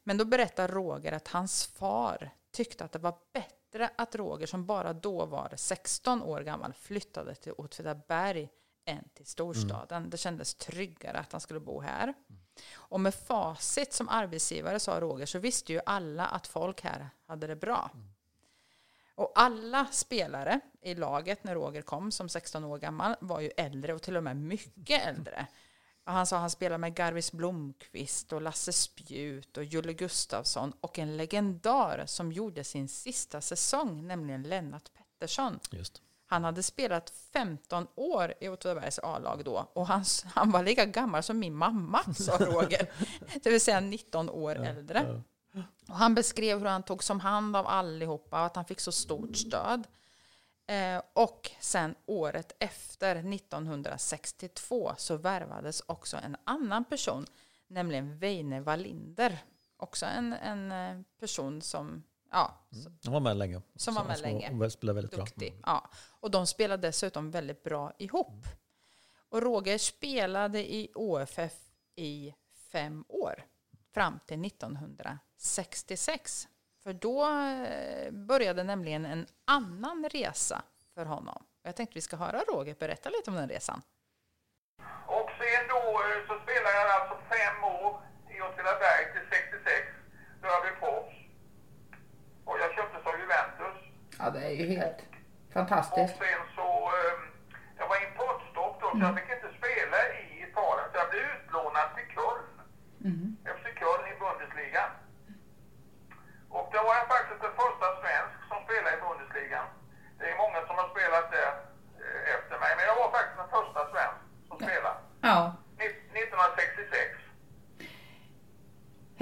Men då berättar Roger att hans far tyckte att det var bättre att Roger, som bara då var 16 år gammal, flyttade till Åtvidaberg än till storstaden. Det kändes tryggare att han skulle bo här. Och med facit som arbetsgivare, sa Roger, så visste ju alla att folk här hade det bra. Och alla spelare i laget när Roger kom som 16 år gammal var ju äldre och till och med mycket äldre. Och han sa att han spelade med Garvis Blomqvist och Lasse Spjut och Julle Gustafsson och en legendar som gjorde sin sista säsong, nämligen Lennart Pettersson. Just. Han hade spelat 15 år i Åtvidabergs A-lag då och han, han var lika gammal som min mamma, sa Roger. Det vill säga 19 år äldre. Och han beskrev hur han tog som hand av allihopa och att han fick så stort stöd. Eh, och sen året efter, 1962, så värvades också en annan person, nämligen Veine Wallinder. Också en, en eh, person som, ja, Han var med länge. Som var med länge. Och spelade väldigt duktig. bra. Ja. Och de spelade dessutom väldigt bra ihop. Och Roger spelade i OFF i fem år, fram till 1966. För då eh, började nämligen en annan resa för honom. Jag tänkte vi ska höra Roger berätta lite om den resan. Och sen då eh, så spelade jag alltså fem år i Åtvidaberg till 66. Då jag blev proffs. Och jag köptes av Juventus. Ja, det är ju helt Och fantastiskt. sen så, eh, jag var importstopp då så jag fick inte spela i Italien. Så jag blev utlånad till Köln. FC Köln i Bundesliga. Och då var jag faktiskt den första svensk som spelade i Bundesliga. Det är många som har spelat där eh, efter mig. Men jag var faktiskt den första svensk som spelade. Ja, Ni- 1966.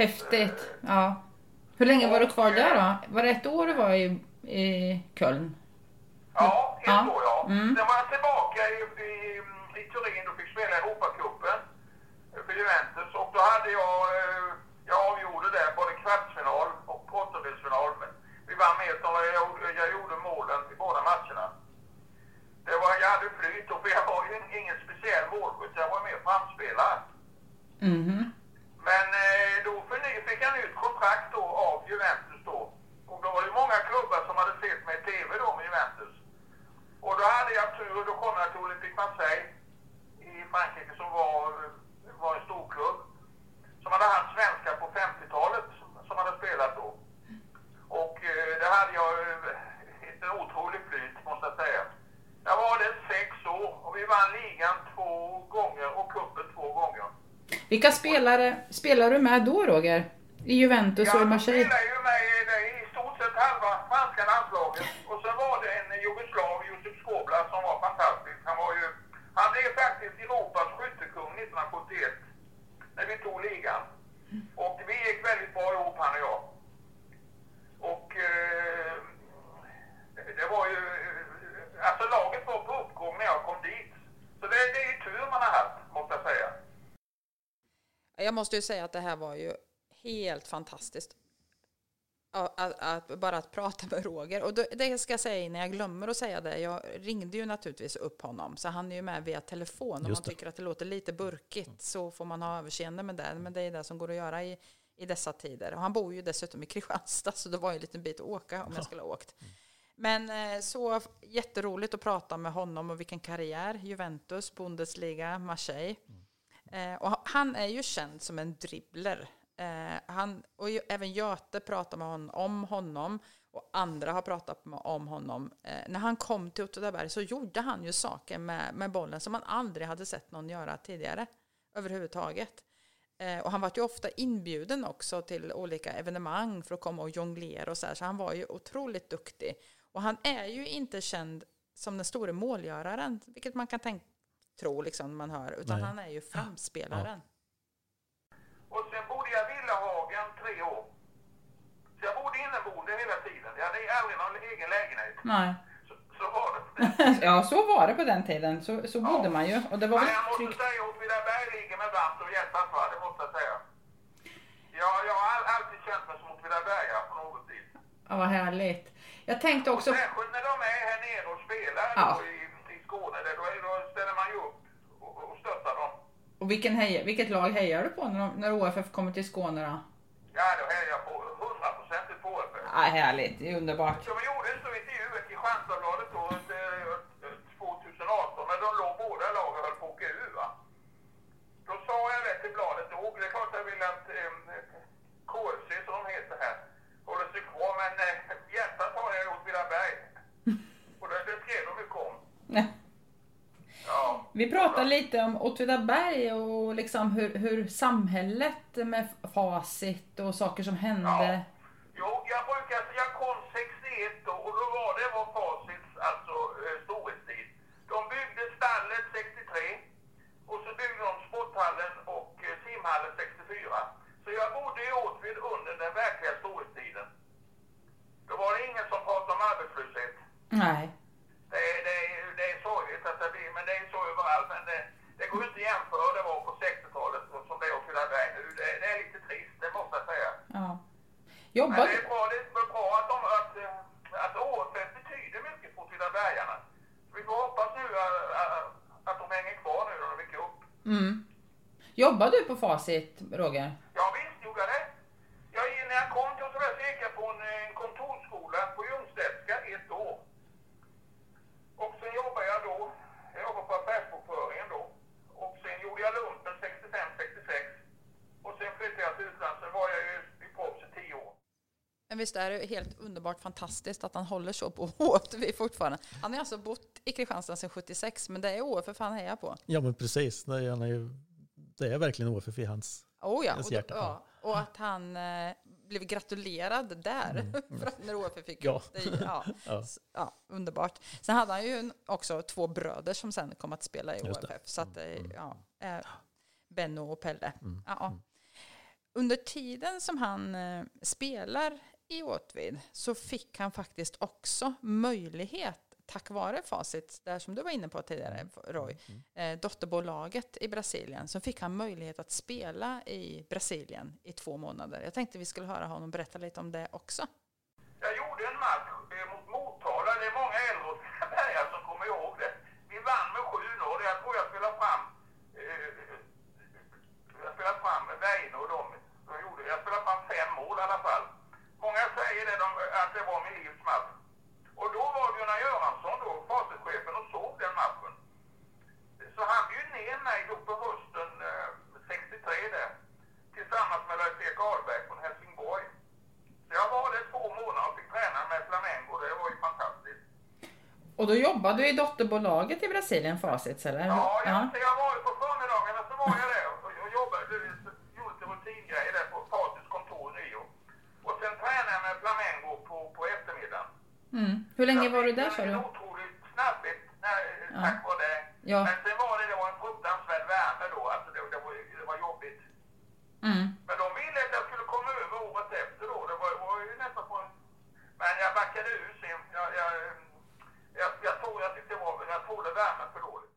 häftigt. Ja. Hur länge var du kvar där då? Var det ett år du var i, i Köln? Ja, ett Ja. år ja. Mm. Sen var jag tillbaka i, i, i Turin och fick spela Europacupen för Juventus. Och då hade jag, eh, jag avgjorde där både kvartsfinal och åttondelsfinal. Vi vann med av, jag, jag gjorde målen i båda matcherna. Det var, jag hade flyt och jag var ju ingen speciell målskytt, jag var mer framspelare. Mhm. Men eh, då förny- fick jag nytt kontrakt då av Juventus då. Och då var det många klubbar som hade sett mig i TV då med Juventus. Och då hade jag tur och då kom jag till Olympique Marseille i Frankrike som var, var en storklubb. Som hade haft svenskar på 50-talet som, som hade spelat då. Och eh, det hade jag eh, ett otroligt flyt måste jag säga. Jag var där sex år och vi vann ligan två gånger och cupen två gånger. Vilka spelare spelar du med då Roger? I Juventus och i Marseille? spelade ju med i, i stort sett halva franska landslaget. Och sen var det en jugoslav, Josip Skobla, som var fantastisk. Han var ju, han blev faktiskt Europas skyttekung 1971. När vi tog ligan. Och vi gick väldigt bra ihop han och jag. Och eh, det var ju, eh, alltså laget var på uppgång när jag kom dit. Så det, det är ju tur man har haft, måste jag säga. Jag måste ju säga att det här var ju helt fantastiskt. Att, att, att, bara att prata med Roger. Och det ska jag säga innan jag glömmer att säga det. Jag ringde ju naturligtvis upp honom. Så han är ju med via telefon. Om man tycker att det låter lite burkigt så får man ha överseende med det. Men det är det som går att göra i, i dessa tider. Och han bor ju dessutom i Kristianstad så det var ju en liten bit att åka om jag skulle ha åkt. Men eh, så jätteroligt att prata med honom och vilken karriär. Juventus, Bundesliga, Marseille. Eh, och han är ju känd som en dribbler. Eh, han, och ju, även Göte pratar med honom, om honom och andra har pratat med, om honom. Eh, när han kom till Åtvidaberg så gjorde han ju saker med, med bollen som man aldrig hade sett någon göra tidigare överhuvudtaget. Eh, och han var ju ofta inbjuden också till olika evenemang för att komma och jonglera och så här, så han var ju otroligt duktig. Och han är ju inte känd som den store målgöraren, vilket man kan tänka, tro liksom man hör, utan Nej. han är ju framspelaren. Och sen bodde jag i Villahagen tre år. Så jag bodde inneboende hela tiden. Jag hade aldrig någon egen lägenhet. Nej. Så, så var det. Ja, så var det på den tiden. Så, så bodde man ju. Och det var Men jag måste tryggt. säga att Åtvidaberg ligger med varmt om hjärtat va, det måste jag säga. Jag, jag har all, alltid känt mig som Åtvidabergare på något vis. Ja, vad härligt. Jag tänkte också... Särskilt när de är här nere och spelar Ja. i Skåne. Där, då, är- då ställer man ju upp och, och stöttar dem. Och vilken heja, vilket lag hejar du på när, de, när OFF kommer till Skåne då? Ja, då hejar jag på hundraprocentigt på OFF. Ja, härligt, det är underbart. Så vi gjorde en stor intervju i Kristianstadsbladet då, eh, 2018, men de låg båda lagen och höll på att åka ur. Va? Då sa jag det till bladet då, det är klart jag vill att eh, KFC, som de heter här, håller sig kvar, men eh, hjärtat har jag i Åtvidaberg. Och det, det skrev de ju kom. Ja. Vi pratar lite om Åtvidaberg och liksom hur, hur samhället med facit och saker som hände. Ja. Jo, jag brukar, jag kom 61 då, och då var det var Facits alltså eh, storhetstid. De byggde stallet 63 och så byggde de sporthallen och eh, simhallen 64. Så jag bodde i Åtvid under den verkliga storhetstiden. Då var det ingen som pratade om arbetslöshet. Nej. Det är, det, är, det är sorgligt att det blir, men det är så överallt. Men det, det går inte att jämföra hur det var på 60-talet och som det är Åtvidaberg nu. Det, det är lite trist, det måste jag säga. Ja. Men Jobbar det är bra, det är bra att, de, att, eh, att OFF betyder mycket för Åtvidabergarna. Vi får hoppas nu att, att- de hänger kvar nu när de gick upp. Mm. Jobbar du på facit, Roger? Ja visst gjorde jag det. Jag, när jag kom till Åtvidaberg så gick jag på en, en kontorsskola på Ljungstedtska ett år. Och sen jobbade jag då, jag jobbade på affärsbokföringen då. Och sen gjorde jag lumpen 65-66. Och sen flyttade jag till utlandet. Sen var jag ju i proffs i tio år. Men visst är det helt underbart fantastiskt att han håller så på HFTV fortfarande. Han har alltså bott i Kristianstad sedan 76, men det är OFF han hejar på. Ja men precis, det är, han är ju, det är verkligen OFF i hans... Oh ja, Hans och, då, hjärta, ja, och att han eh, blev gratulerad där för att när OFF fick Ja. det. Ja, Ja. Ja, underbart. Sen hade han ju också två bröder som sen kom att spela i. OFF. Så att, eh, ja, eh, Benno och Pelle. Mm. Ja, ja. Under tiden som han eh, spelar i Åtvid så fick han faktiskt också möjlighet tack vare Facit, där som du var inne på tidigare Roy, eh, dotterbolaget i Brasilien, så fick han möjlighet att spela i Brasilien i två månader. Jag tänkte vi skulle höra honom berätta lite om det också. Jag gjorde en match eh, mot Motala. Det är många äldre Åtvidabergare som kommer ihåg det. Vi vann med 7-0. Jag tror jag spelade fram, eh, jag spelade fram Weine och dem. De gjorde, jag spelade fram fem mål i alla fall. Många säger det, de, att det var min livs match. Och då var Gunnar Göransson, då, facitchefen, och såg den matchen. Så han bjöd ner mig då på hösten eh, 63 där. Tillsammans med Lars-Erik Ahlberg från Helsingborg. Så jag var där två månader och fick träna med Flamengo. Det var ju fantastiskt. Och då jobbade du i dotterbolaget i Brasilien, Facits, eller? Ja, jag, så jag var på förmiddagarna så var jag där och, och jobbade, gjorde lite rutingrejer där på Facits kontor i Rio. Och sen tränade jag med Flamengo på, på eftermiddagen. Mm. Hur länge var du där, sa du? En otrolig snabbhet när, Ja. tack vare det. Ja. Men sen var det, det var en fruktansvärd värme då. Alltså det, det, var, det var jobbigt. Mm. Men de ville att jag skulle komma över året efter då. Det var, var ju nästan på... Men jag backade ur sen. Jag, jag, jag, jag, tror, jag tyckte det var, jag trodde värmen för dåligt.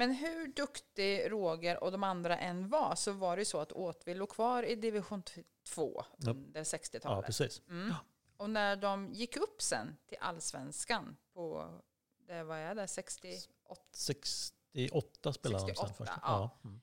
Men hur duktig Roger och de andra än var så var det ju så att Åtvid låg kvar i division 2 Ja. under Ja 60-talet. precis. Mm. Och när de gick upp sen till allsvenskan på, det, vad är det, 68? 68 spelade han 68, sen först. ja. Mm.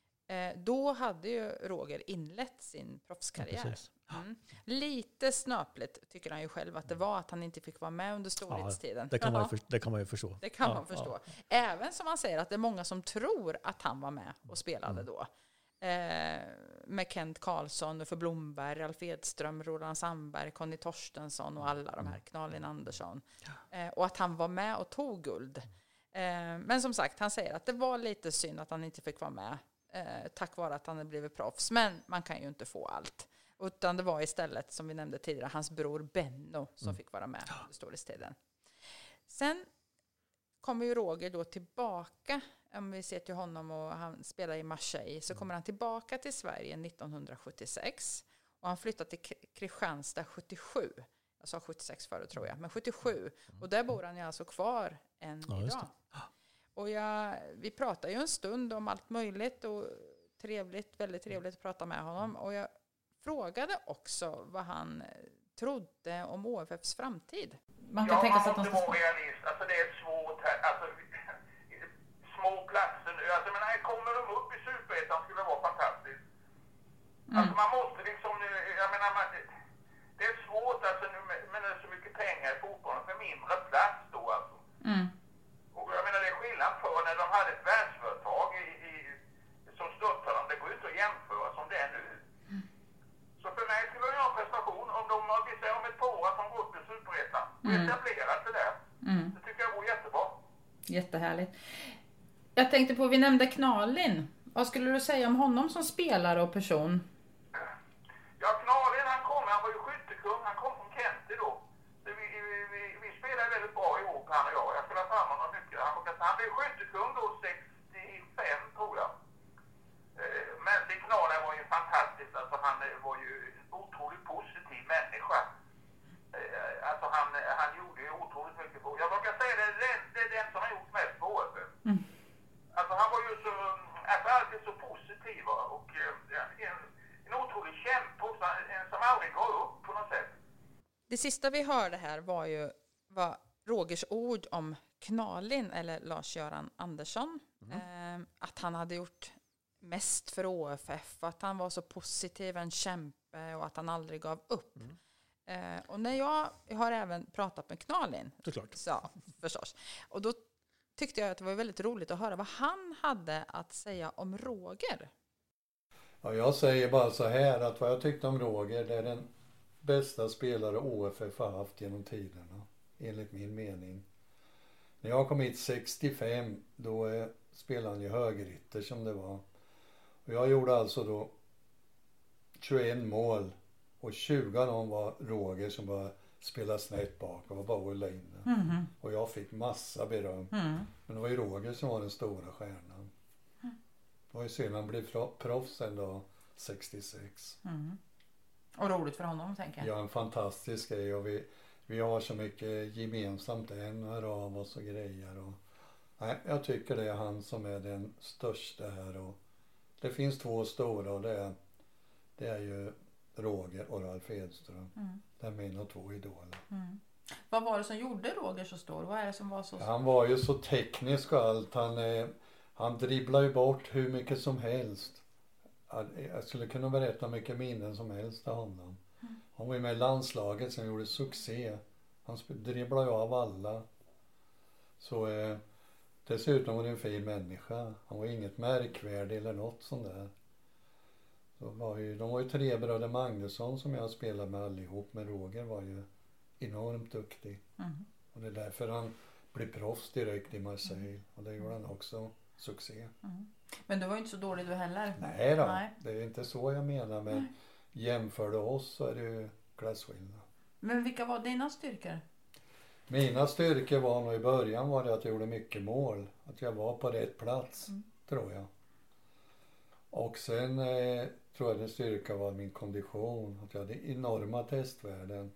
Eh, då hade ju Roger inlett sin proffskarriär. Ja. Mm. Lite snöpligt tycker han ju själv att det var att han inte fick vara med under storhetstiden. Det kan, man för, det kan man ju förstå. Det kan Ja, man förstå. ja. Även som han säger att det är många som tror att han var med och spelade Mm. då. Eh, med Kent Karlsson, Uffe Blomberg, Alf Edström, Roland Sandberg, Conny Torstensson och alla de Mm. här, Knalin Andersson. Eh, och att han var med och tog guld. Eh, men som sagt, han säger att det var lite synd att han inte fick vara med. Eh, tack vare att han hade blivit proffs. Men man kan ju inte få allt. Utan det var istället, som vi nämnde tidigare, hans bror Benno som fick vara med under storhetstiden. Sen kommer ju Roger då tillbaka, om vi ser till honom och han spelar i Marseille, så kommer han tillbaka till Sverige 1976 och han flyttar till Kristianstad 77. Jag sa 76 förut tror jag, men 77. Och där bor han ju alltså kvar än Ja, idag. Och jag, vi pratade ju en stund om allt möjligt och trevligt, väldigt trevligt att prata med honom. Och jag frågade också vad han eh, trodde om OFFs framtid. Man kan ja, tänka man sig att de måste ska... vara realist. Alltså det är svårt här. Alltså, små platser nu. Alltså, men här kommer de upp i Superettan skulle det vara fantastiskt. Alltså man måste liksom nu, jag menar, man, det är svårt alltså nu med, med det är så mycket pengar i fotbollen för mindre plats då alltså. Mm. Och jag menar det är skillnad för när de hade ett världsföretag i, i, som stöttade dem. Det går ju inte att jämföra som det är nu. Så för mig skulle det vara en prestation om de, vi säger om ett par år att de går upp i Och etablerat det där. Det tycker jag vore jättebra. Jättehärligt. Jag tänkte på, vi nämnde Knalin. Vad skulle du säga om honom som spelare och person? Ja, Knalin han kom, han var ju skyttekung, han kom från Kenty då. Vi, vi, vi, vi spelade väldigt bra ihop han och jag. Jag spelade fram honom mycket. Han, han blev skyttekung då 65 tror jag. Eh, Men Stig Knalin var ju fantastisk, alltså han eh, var ju en otroligt positiv människa. Eh, Alltså han, han gjorde ju otroligt mycket. På. Jag brukar säga det, det, det är den som har gjort mest på OFF. Alltså han var ju så, alltså alltid så positiv va, och eh, ja, en, en otrolig kämpe också, en som aldrig går upp på något sätt. Det sista vi hörde här var ju var Rogers ord om Knalin, eller Lars-Göran Andersson. Eh, att han hade gjort mest för OFF, att han var så positiv, en kämpe och att han aldrig gav upp. Eh, och när jag, jag har även pratat med Knalin, Såklart. så, förstås, och då tyckte jag att det var väldigt roligt att höra vad han hade att säga om Roger. Ja, jag säger bara så här att vad jag tyckte om Roger, det är den bästa spelare OFF har haft genom tiderna. Enligt min mening. När jag kom hit 65, då eh, spelade han ju högerytter som det var. Och jag gjorde alltså då 21 mål och 20 av dem var Roger som bara spelade snett bak och var bara att hålla inne. Och jag fick massa beröm. Men det var ju Roger som var den stora stjärnan. Det var ju synd han blev pro- proffs en dag 66. Och roligt för honom, tänker Ja, en fantastisk grej och vi, vi har så mycket gemensamt en av oss och grejer. Och, nej, jag tycker det är han som är den största här och det finns två stora och det är, det är ju Roger och Ralf Edström. Det är mina två idoler. Vad var det som gjorde Roger så stor? Vad är det som var så... Han var ju så teknisk och allt. Han, eh, han dribblade ju bort hur mycket som helst. Jag- skulle kunna berätta mycket minnen som helst av honom. Han var ju med i landslaget som gjorde succé. Han dribblade ju av alla. Så eh, dessutom var han en fin människa. Han var inget märkvärdig eller något sånt där. Så var ju, de var ju tre bröder Magnusson som jag spelade med allihop. Men Roger var ju enormt duktig. Och det är därför han blev proffs direkt i Marseille. Och det gjorde han också succé. Men du var ju inte så dålig du heller. Nej då, Nej. det är inte så jag menar. Men jämför du oss så är det ju klasskillnad. Men vilka var dina styrkor? Mina styrkor var nog i början var det att jag gjorde mycket mål. Att jag var på rätt plats, tror jag. Och sen eh, tror jag den styrka var min kondition. Att jag hade enorma testvärden.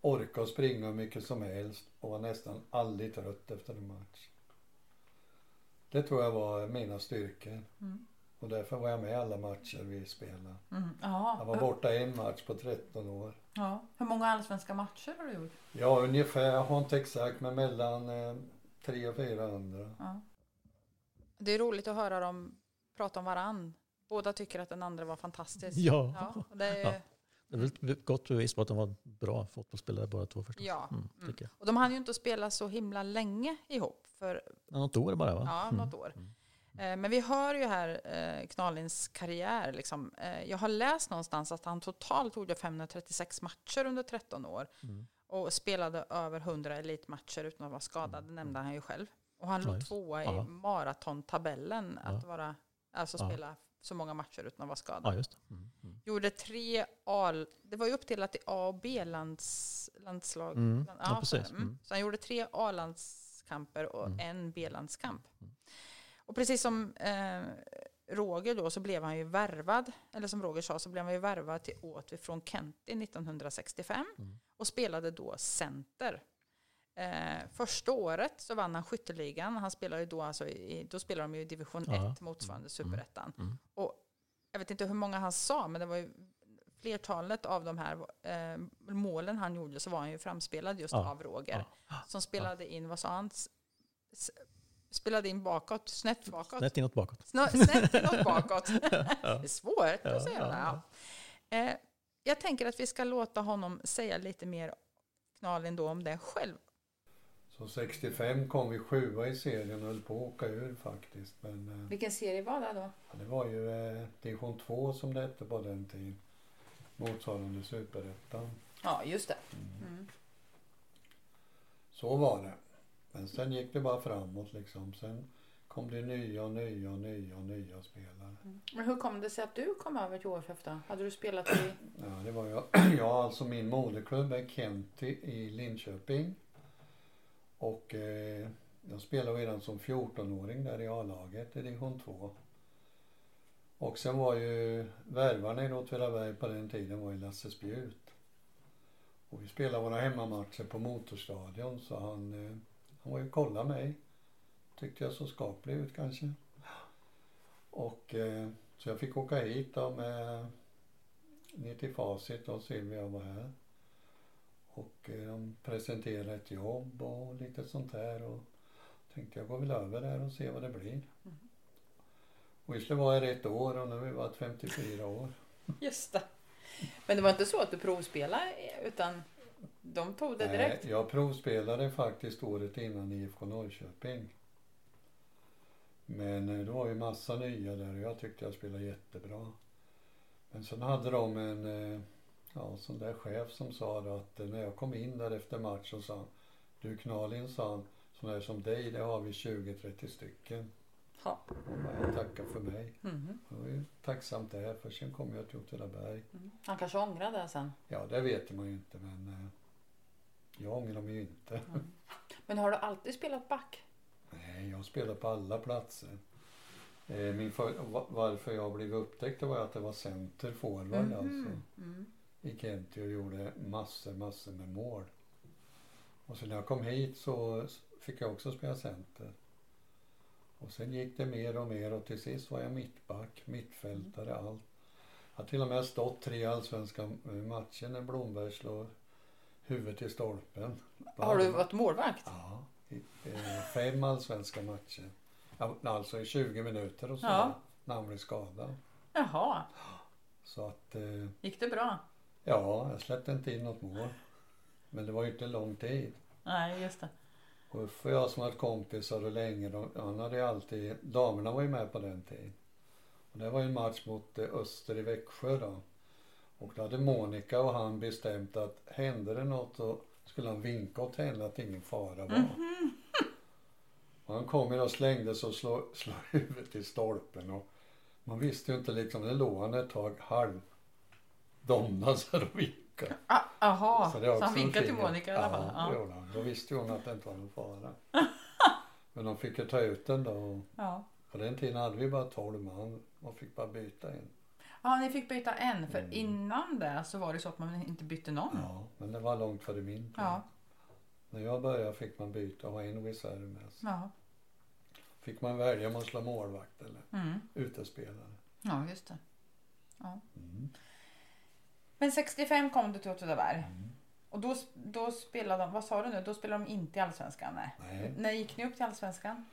Orkade springa hur mycket som helst och var nästan aldrig trött efter en match. Det tror jag var mina styrkor. Och därför var jag med i alla matcher vi spelade. Mm. Ja. Jag var borta en match på 13 år. ja. Hur många allsvenska matcher har du gjort? Ja, ungefär. Jag har inte exakt, men mellan eh, 300 och 400. Det är roligt att höra dem prata om varann. Båda tycker att den andra var fantastisk. Ja. ja det är, Ja. Det är väl ett gott bevis på att de var bra fotbollsspelare båda två förstås. Ja. Mm, Mm. Och de hann ju inte spela så himla länge ihop. För Ja, Något år bara va? Ja, något år. Eh, Men vi hör ju här eh, Knalins karriär. Liksom. Eh, jag har läst någonstans att han totalt gjorde 536 matcher under 13 år. Och spelade över 100 elitmatcher utan att vara skadad, det nämnde han ju själv. Och han låg tvåa i maratontabellen. Att vara, alltså spela så många matcher utan att vara skadad. Ja, just det. Mm. Mm. Gjorde tre A, det var ju uppdelat i A och B-lands, landslag. Mm. Land- Ja, precis. så, mm. Mm. så han gjorde tre A-landskamper och en B-landskamp. Och precis som eh, Roger då så blev han ju värvad, eller som Roger sa så blev han ju värvad till Åtvi från Kenty 1965 och spelade då center. Eh, första året så vann han skytteligan. Han spelade då, alltså i, då spelade de ju i division 1 Ja. motsvarande superettan. Mm. Och jag vet inte hur många han sa, men det var ju flertalet av de här eh, målen han gjorde så var han ju framspelad just Ja. av Roger. Ja. Som spelade in, vad sa han? S- Spelade in bakåt, snett bakåt. Snett inåt bakåt. Snö, snett inåt bakåt. Det är svårt att säga. Eh, jag tänker att vi ska låta honom säga lite mer Knalin då om det själv. Så 65 kom vi sjua i serien och höll på att åka ur faktiskt. Men eh, Vilken serie var det då? ja, det var ju eh, division 2 som det hette på den tiden. Motsvarande superettan. Ja, just det. Så var det. Men sen gick det bara framåt liksom. Sen kom det nya och nya och nya och nya spelare. Men hur kom det sig att du kom över till OFF då? Hade du spelat i... Ja, det var jag. Ja, alltså min moderklubb är Kenty i Linköping. Och eh, jag spelade redan som 14-åring där i A-laget i division 2. Och sen var ju värvarna i Åtvidaberg på den tiden var ju Lasse Spjut. Och vi spelade våra hemmamatcher på Motorstadion så han, eh, han var ju och kollade mig. Tyckte jag så skaplig ut kanske. Och eh, så jag fick åka hit då med ner till Facit och Silvia var här. Och eh, de presenterade ett jobb och lite sånt här och tänkte jag går väl över där och se vad det blir. Och vi skulle vara här ett år och nu har vi varit 54 år. Just det. Men det var inte så att du provspelade utan de tog det direkt? Nej, jag provspelade faktiskt året innan i IFK Norrköping. Men eh, det var ju massa nya där och jag tyckte jag spelade jättebra. Men sen hade de en ja, sån där chef som sa att eh, när jag kom in där efter match så sa han Du Knalin sa han, sån där som dig det har vi 20-30 stycken. Ja. Jag tackade för mig. Mhm. Jag var ju tacksamt där för sen kom jag till Åtvidaberg. Han kanske ångrade det sen. Ja det vet man ju inte men eh, jag ångrar mig ju inte. Men har du alltid spelat back? Nej, jag spelar på alla platser. Eh, Min för, va- varför jag blev upptäckt var att det var center forward alltså. I Kenty och gjorde massor, massor med mål. Och sen när jag kom hit så fick jag också spela center. Och sen gick det mer och mer och till sist var jag mittback, mittfältare, allt. Jag har till och med stått tre allsvenska matcher när Blomberg slår huvudet i stolpen. Har du varit målvakt? Ja, i, eh, fem allsvenska matcher. Alltså i 20 minuter och så. Ja. När han blev skadad. Jaha, Så att, eh, gick det bra? Ja, jag släppte inte in något mål. Men det var ju inte lång tid. Nej, just det. Och Uffe och jag som varit kompisar och länge, de, han hade ju alltid, damerna var ju med på den tiden. Och det var ju en match mot eh, Öster i Växjö då. Och då hade Monica och han bestämt att hände det något så skulle han vinka åt henne att ingen fara var. Och han kom ju och slängde sig och slog, slog huvudet i stolpen och man visste ju inte liksom, det låg han ett tag halv här och vinkade. Ah, Aha, Så så, han vinkade till Monica i alla fall? Ja, Ja. gjorde. Då visste hon att det inte var någon fara. Men de fick ju ta ut den då. och Ja. På den tiden hade vi bara 12 man och fick bara byta en. ja, ni fick byta en, för innan det så var det så att man inte bytte någon. Ja, men det var långt före min tid. Ja. När jag började fick man byta och ha en reserv med sig. Ja, Fick man välja om man skulle målvakt eller mm. utespelare. ja just det. Ja. Mm. Men 65 kom du till Åtvidaberg. Och då, då spelade de, vad sa du nu, då spelade de inte i Allsvenskan? Nej. Nej. När gick ni upp till Allsvenskan?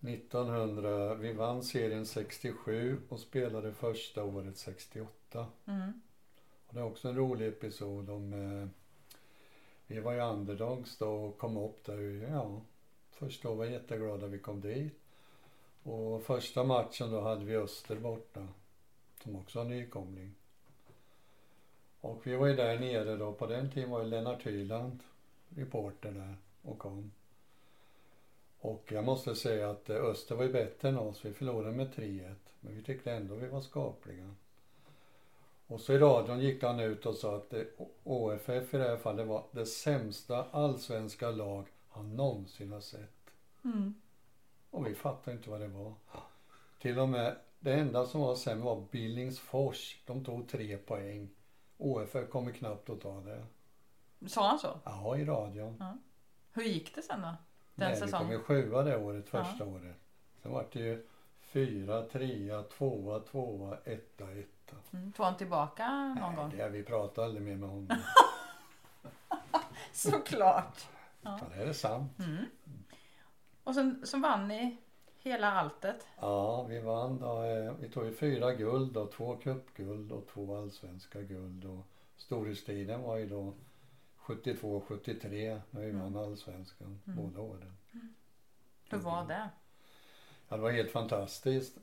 1900, vi vann serien 67 och spelade första året 68. Mm. Och det är också en rolig episod om eh, vi var ju underdogs då och kom upp där. Ja, först då var jag jätteglad att vi kom dit. Och första matchen då hade vi Öster borta. Som också var nykomling. Och vi var ju där nere då. På den tiden var ju Lennart Hyland reporter där och kom. Och jag måste säga att eh, Öster var ju bättre än oss. Vi förlorade med 3-1. Men vi tyckte ändå vi var skapliga. Och så i radion gick han ut och sa att det, OFF i det här fallet var det sämsta allsvenska lag han någonsin har sett. Mm. Och vi fattade inte vad det var. Till och med det enda som var sämre var Billingsfors. De tog tre poäng. OFF kommer knappt att ta det. Sa han så? Ja, i radion. Hur gick det sen då? Den Nej, vi säsongen? kom ju sjua det året, första året. Sen var det ju fyra, trea, tvåa, tvåa, etta, etta. Mm. Tog han tillbaka någon gång? Nej, det, vi pratade aldrig mer med honom. Såklart. Ja, det är sant. Och sen så vann ni hela alltet. Ja, vi vann då. eh, Vi tog ju fyra guld och två cupguld och två allsvenska guld. Och storhetstiden var ju då 72 73 när vi vann allsvenskan båda åren. Hur var det? Ja, det var helt fantastiskt.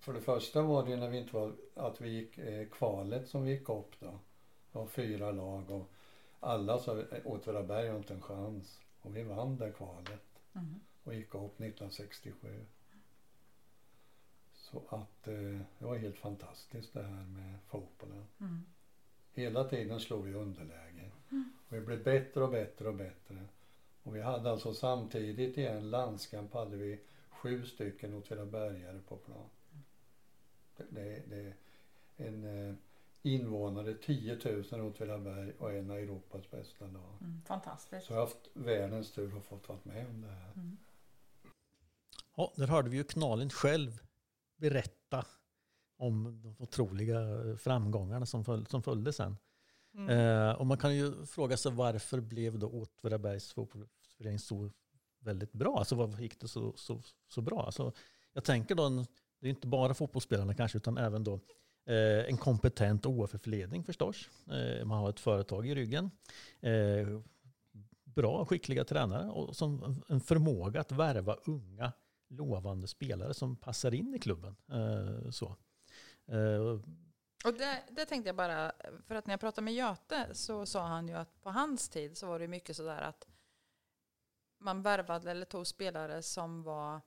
För det första var det när vi inte var, att vi gick eh, kvalet som vi gick upp då. Det var fyra lag och alla sa Åtvidaberg har inte en chans. Och vi vann det kvalet och gick upp 1967. Så att eh, det var helt fantastiskt det här med fotbollen. Mm. Hela tiden slog vi underläge. Och vi blev bättre och bättre och bättre. Och vi hade alltså samtidigt i en landskamp hade vi sju stycken Åtvidabergare på plan. Det, det, en eh, invånare 10 000 Åtvidaberg och en av Europas bästa lag. Mm. Fantastiskt. Så jag har haft världens tur och fått vara med om det här. Ja, där hörde vi ju Knalin själv berätta om de otroliga framgångarna som, föl som följde sen. Mm. Eh, och man kan ju fråga sig varför blev då Åtvidabergs fotbollsförening så väldigt bra? Alltså varför gick det så, så, så bra? Alltså, jag tänker då, en- det är inte bara fotbollsspelarna kanske, utan även då eh, en kompetent OFF-ledning förstås. Eh, man har ett företag i ryggen. Eh, bra, skickliga tränare och som en förmåga att värva unga, lovande spelare som passar in i klubben. Eh, så. Eh, Och det, det tänkte jag bara, för att när jag pratade med Göte så sa han ju att på hans tid så var det mycket sådär att man värvade eller tog spelare som var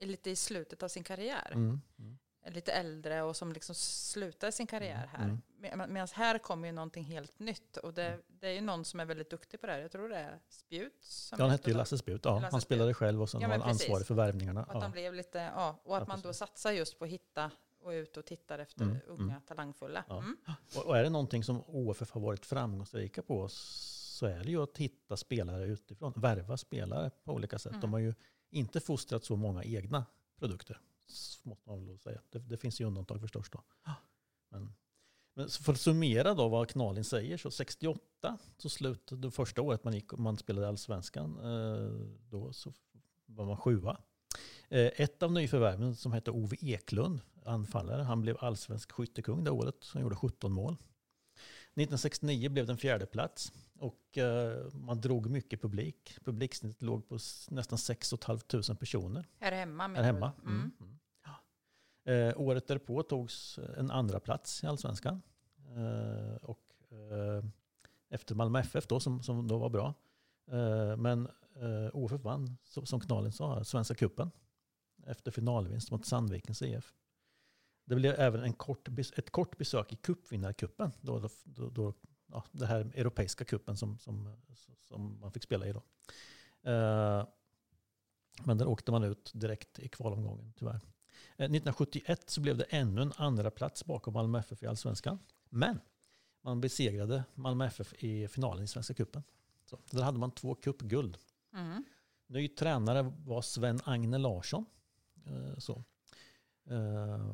lite i slutet av sin karriär. mm, mm. Lite äldre och som liksom slutade sin karriär här. Mm. Med, Medan här kommer ju någonting helt nytt. Och det, det är ju någon som är väldigt duktig på det här. Jag tror det är Spjut. Som Ja, han är hette ju Lasse Spjut. Ja, Lasse han spelade själv och sen Ja, var han ansvarig för värvningarna. Och att han Ja. blev lite, ja, och att Ja, man då satsar just på att hitta och ut och tittar efter Mm, unga mm. talangfulla. Mm. Och, och är det någonting som OFF har varit framgångsrika på så är det ju att hitta spelare utifrån. Värva spelare på olika sätt. De Mm. har ju inte fostrat så många egna produkter. Måste man väl säga. Det, det finns ju undantag förstås då. Men, men för att summera då vad Knalin säger så 68 så slutade det första året man, gick, man spelade allsvenskan. Eh, då så var man sjua. Eh, ett av nyförvärven som hette Ove Eklund, anfallare, han blev allsvensk skyttekung det året. Han gjorde 17 mål. 1969 blev det en fjärde plats och eh, man drog mycket publik. Publiksnittet låg på nästan 6 500 personer Här hemma. här hemma. du? Mm. Mm. Eh, året därpå togs eh, en andra plats i allsvenskan. Eh, och, eh, efter Malmö FF då, som, som då var bra. Eh, men eh, OFF vann, som, som Knalin sa, Svenska cupen efter finalvinst mot Sandvikens IF. Det blev även en kort, ett kort besök i cupvinnarcupen. Då, då, då, då, ja, det här europeiska cupen som, som, som man fick spela i. Då. Eh, men där åkte man ut direkt i kvalomgången tyvärr. Eh, 1971 så blev det ännu en andra plats bakom Malmö FF i Allsvenskan. Men man besegrade Malmö FF i finalen i Svenska cupen. Så där hade man två cupguld. Mm. Ny tränare var Sven-Agne Larsson. Eh, Så. Eh,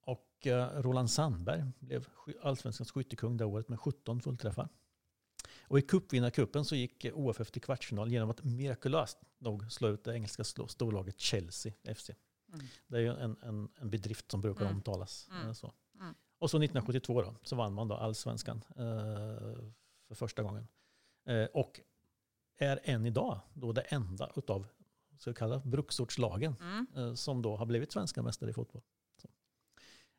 Och eh, Roland Sandberg blev allsvenskans skyttekung det året med 17 fullträffar. Och i cupvinnarcupen så gick eh, OFF till kvartsfinal genom att mirakulöst nog slå ut det engelska storlaget Chelsea FC. Mm. Det är ju en, en, en bedrift som brukar Mm. omtalas. Mm. eh, Så. Mm. Och så 1972 då, så vann man då allsvenskan eh, för första gången. Eh, och är än idag då det enda utav så kallade bruksortslagen Mm. eh, som då har blivit svenska mästare i fotboll. Så.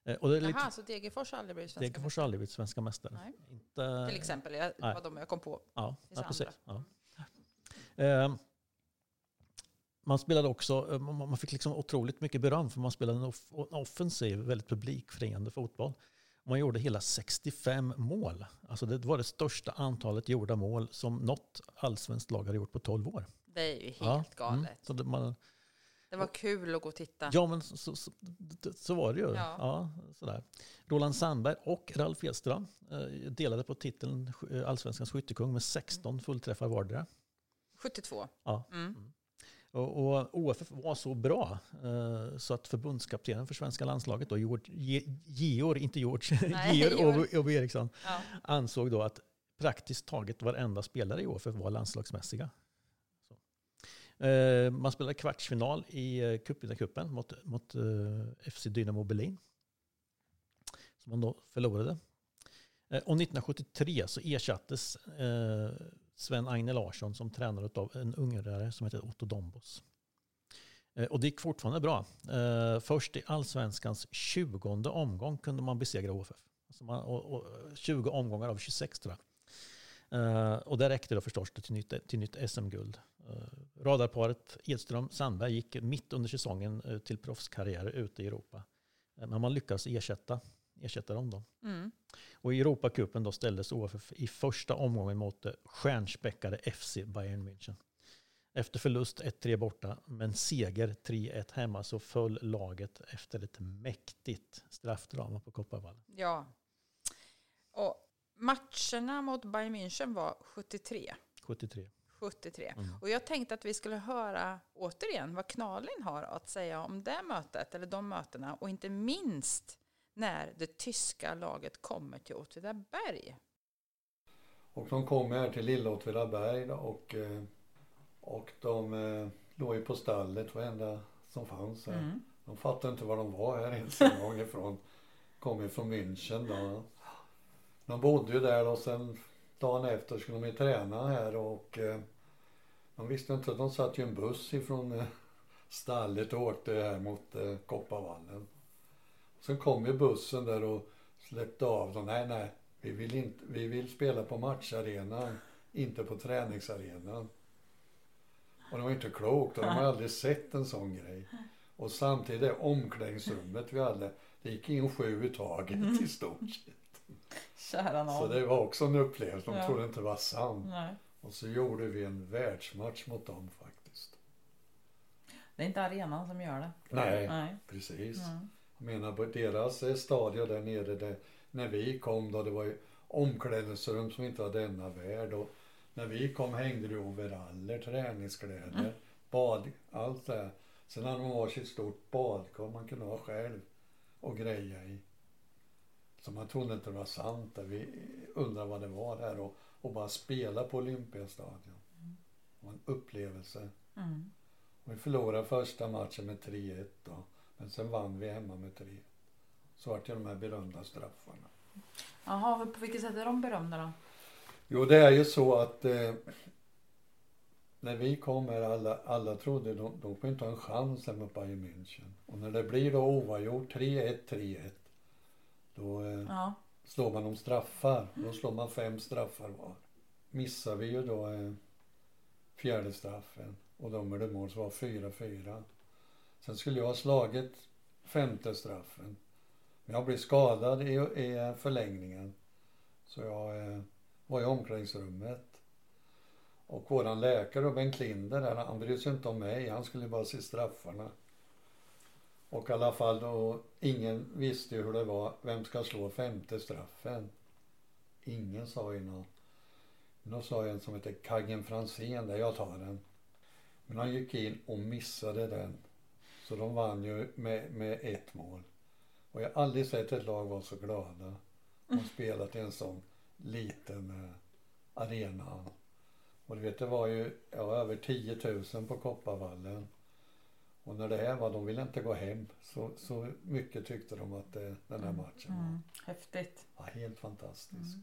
Eh, och det är lite, Jaha, så Degerfors har aldrig blivit svenska Degerfors har aldrig blivit svenska mästare. Nej. Inte, Till exempel, jag, det Nej. var de jag kom på. Ja, ja precis. Ja. Eh, man spelade också, eh, man fick liksom otroligt mycket beröm för man spelade en, off, en offensiv, väldigt publikfriande fotboll. Man gjorde hela 65 mål. Alltså det var det största antalet gjorda mål som något allsvenskt lag hade gjort på 12 år. Det är ju helt Ja, galet. mm. Så det, man, Det var kul att gå och titta. ja, men så, så, så, så var det ju. Ja. Ja. sådär. Roland Sandberg och Ralf Edström eh, delade på titeln eh, allsvenskans skyttekung med 16 fullträffar vardera. 72. Ja. Mm. Och, och OFF var så bra eh, så att förbundskaptenen för svenska landslaget, då, Georg, Ge- Georg inte George, Nej, Georg. Ove- Eriksson, Ja. ansåg då att praktiskt taget varenda spelare i OFF var landslagsmässiga. Eh, man spelade kvartsfinal i eh, cupvinnarcupen mot, mot eh, FC Dynamo Berlin. Som man då förlorade. Eh, och 1973 så ersattes Sven Agne Larsson som tränare av en ungrare som heter Otto Dombos. Eh, och det gick fortfarande bra. Eh, först i allsvenskans 20 omgång kunde man besegra HFF. Alltså man, och, och 20 omgångar av 26 tror jag. Eh, och det räckte då förstås till nytt, till nytt SM-guld. Radarparet Edström-Sandberg gick mitt under säsongen till proffskarriärer ute i Europa. Men man lyckades ersätta, ersätta dem då. Mm. Och i Europacupen då ställdes OFF i första omgången mot det stjärnspäckade FC Bayern München. Efter förlust 1-3 borta, men seger 3-1 hemma så föll laget efter ett mäktigt straffdrama på Kopparvallen. Ja. Och matcherna mot Bayern München var 73. 73. 73. Mm. Och jag tänkte att vi skulle höra återigen vad Knalin har att säga om det mötet, eller de mötena, och inte minst när det tyska laget kommer till Åtvidaberg. Och de kom här till Lilla Åtvidaberg och, eh, och de eh, låg ju på stallet varenda som fanns här. Mm. De fattade inte var de var här ens en gång ifrån. Kom ifrån München då. De bodde ju där och sen dagen efter skulle de ju träna här och eh, de visste inte att de satt ju en buss ifrån stallet och åkte här mot Kopparvallen. Sen kom ju bussen där och släppte av dem. Nej, nej, vi vill, inte, vi vill spela på matcharenan, inte på träningsarenan. Och det var inte klokt och de har aldrig sett en sån grej. Och samtidigt det omklädningsrummet vi hade, det gick in sju i taget i stort sett. Kära Så det var också en upplevelse, de Ja. trodde inte det var sant. Nej. Och så gjorde vi en världsmatch mot dem faktiskt. Det är inte arenan som gör det. Nej, Nej. precis. Mm. Jag menar på deras eh, stadion där nere, där, när vi kom då, det var ju omklädningsrum som inte var denna värld. Och när vi kom hängde det overaller, träningskläder, bad, allt det här. Sen hade de varsitt stort badkar man kunde ha själv och greja i. Så man trodde inte det var sant. där. Vi undrade vad det var där och, och bara spela på Olympiastadion. Det var en upplevelse. Mm. Och vi förlorade första matchen med 3-1 då. Men sen vann vi hemma med 3 Så vart det de här berömda straffarna. Jaha, på vilket sätt är de berömda då? Jo, det är ju så att eh, när vi kom här, alla, alla trodde de, de kommer inte ha en chans här mot Bayern München. Och när det blir då oavgjort 3-1, 3-1. Då eh, Ja. slår man om straffar. Då slår man fem straffar var. Missar vi ju då eh, fjärde straffen och de gjorde mål så var 4-4. Sen skulle jag ha slagit femte straffen. Men jag blev skadad i, i förlängningen. Så jag eh, var i omklädningsrummet. Och våran läkare, Bengt Linder, han, han brydde sig inte om mig. Han skulle bara se straffarna. Och i alla fall då, ingen visste ju hur det var. Vem ska slå femte straffen? Ingen sa ju något. Då sa en som heter Kaggen Franzén där, jag tar den. Men han gick in och missade den. Så de vann ju med, med ett mål. Och jag har aldrig sett ett lag vara så glada. Och spelat i en sån liten eh, arena. Och du vet, det var ju ja, över 10 000 på Kopparvallen. Och när det här var, de ville inte gå hem. Så, så mycket tyckte de att det, den här matchen var. Häftigt. var helt fantastisk.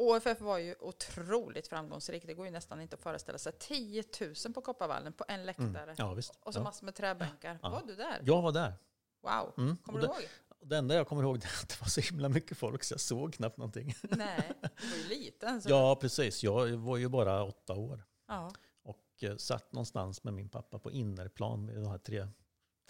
OFF var ju otroligt framgångsrikt. Det går ju nästan inte att föreställa sig. 10 000 på Kopparvallen på en läktare. Mm. Ja, visst. Och så Ja. massor med träbänkar. Ja. Var du där? Jag var där. Wow. Mm. Kommer Och du det- ihåg? Det enda jag kommer ihåg är att det var så himla mycket folk så jag såg knappt någonting. Nej, du var ju liten. Så. Ja, precis. Jag var ju bara åtta år ja. och eh, satt någonstans med min pappa på innerplan med de här tre,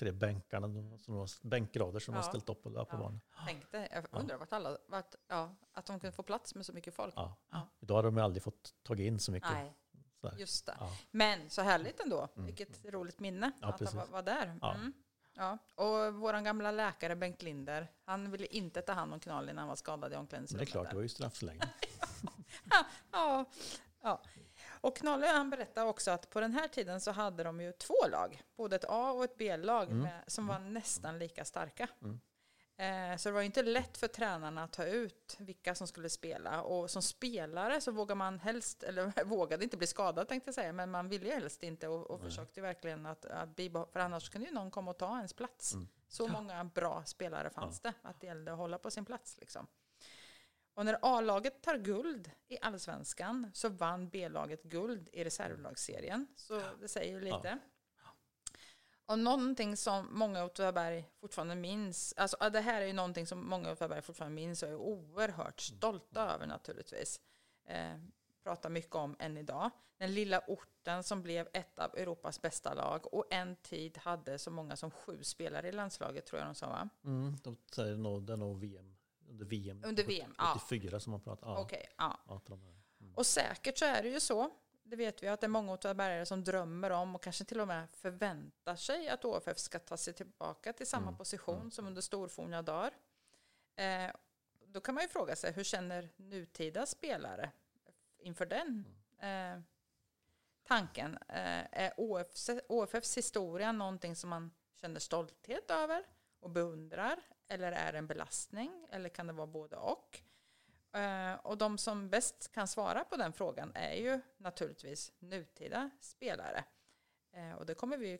tre bänkarna, som var bänkrader som Ja. var ställt upp på, på Ja. banan. Tänkte, jag undrar vart alla, vart, ja, att de kunde få plats med så mycket folk. Ja. Ja. Idag har de aldrig fått tagit in så mycket. Nej, Sådär. just det. Ja. Men så härligt ändå. Vilket roligt minne Ja, att han precis. var, var där. Ja. Mm. Ja. Och vår gamla läkare Bengt Linder, han ville inte ta hand om Knalin när han var skadad i Men det är omklädningsrummet. klart, det var ju strafflängd. Ja, ja. Och Knalle han berättade också att på den här tiden så hade de ju två lag, både ett A och ett B-lag med- som var nästan lika starka. Eh, Så det var inte lätt för tränarna att ta ut vilka som skulle spela. Och som spelare så vågar man helst, eller vågade inte bli skadad tänkte jag säga, men man ville helst inte och, och försökte verkligen att, att bibehålla, för annars kunde ju någon komma och ta ens plats. Så många bra spelare fanns det, att det gällde att hålla på sin plats liksom. Och när A-laget tar guld i allsvenskan så vann B-laget guld i reservlagsserien. Så det säger ju lite. Och någonting som många Åtvidaberg fortfarande minns, alltså det här är ju någonting som många Åtvidaberg fortfarande minns och är oerhört stolta över naturligtvis. Eh, pratar mycket om än idag. Den lilla orten som blev ett av Europas bästa lag och en tid hade så många som sju spelare i landslaget tror jag de sa va? Mm, de säger nog, det är nog VM, under VM. Under VM, ja. 84 som man pratar ja. Okej, ja. Ja, här. Och säkert så är det ju så. Det vet vi att det är många åtvidabergare som drömmer om och kanske till och med förväntar sig att OFF ska ta sig tillbaka till samma position som under storforna dagar. Eh, då kan man ju fråga sig, hur känner nutida spelare inför den eh, tanken? Eh, är OFFs, OFFs historia någonting som man känner stolthet över och beundrar? Eller är det en belastning? Eller kan det vara både och? Eh, och de som bäst kan svara på den frågan är ju naturligtvis nutida spelare. Eh, och det kommer vi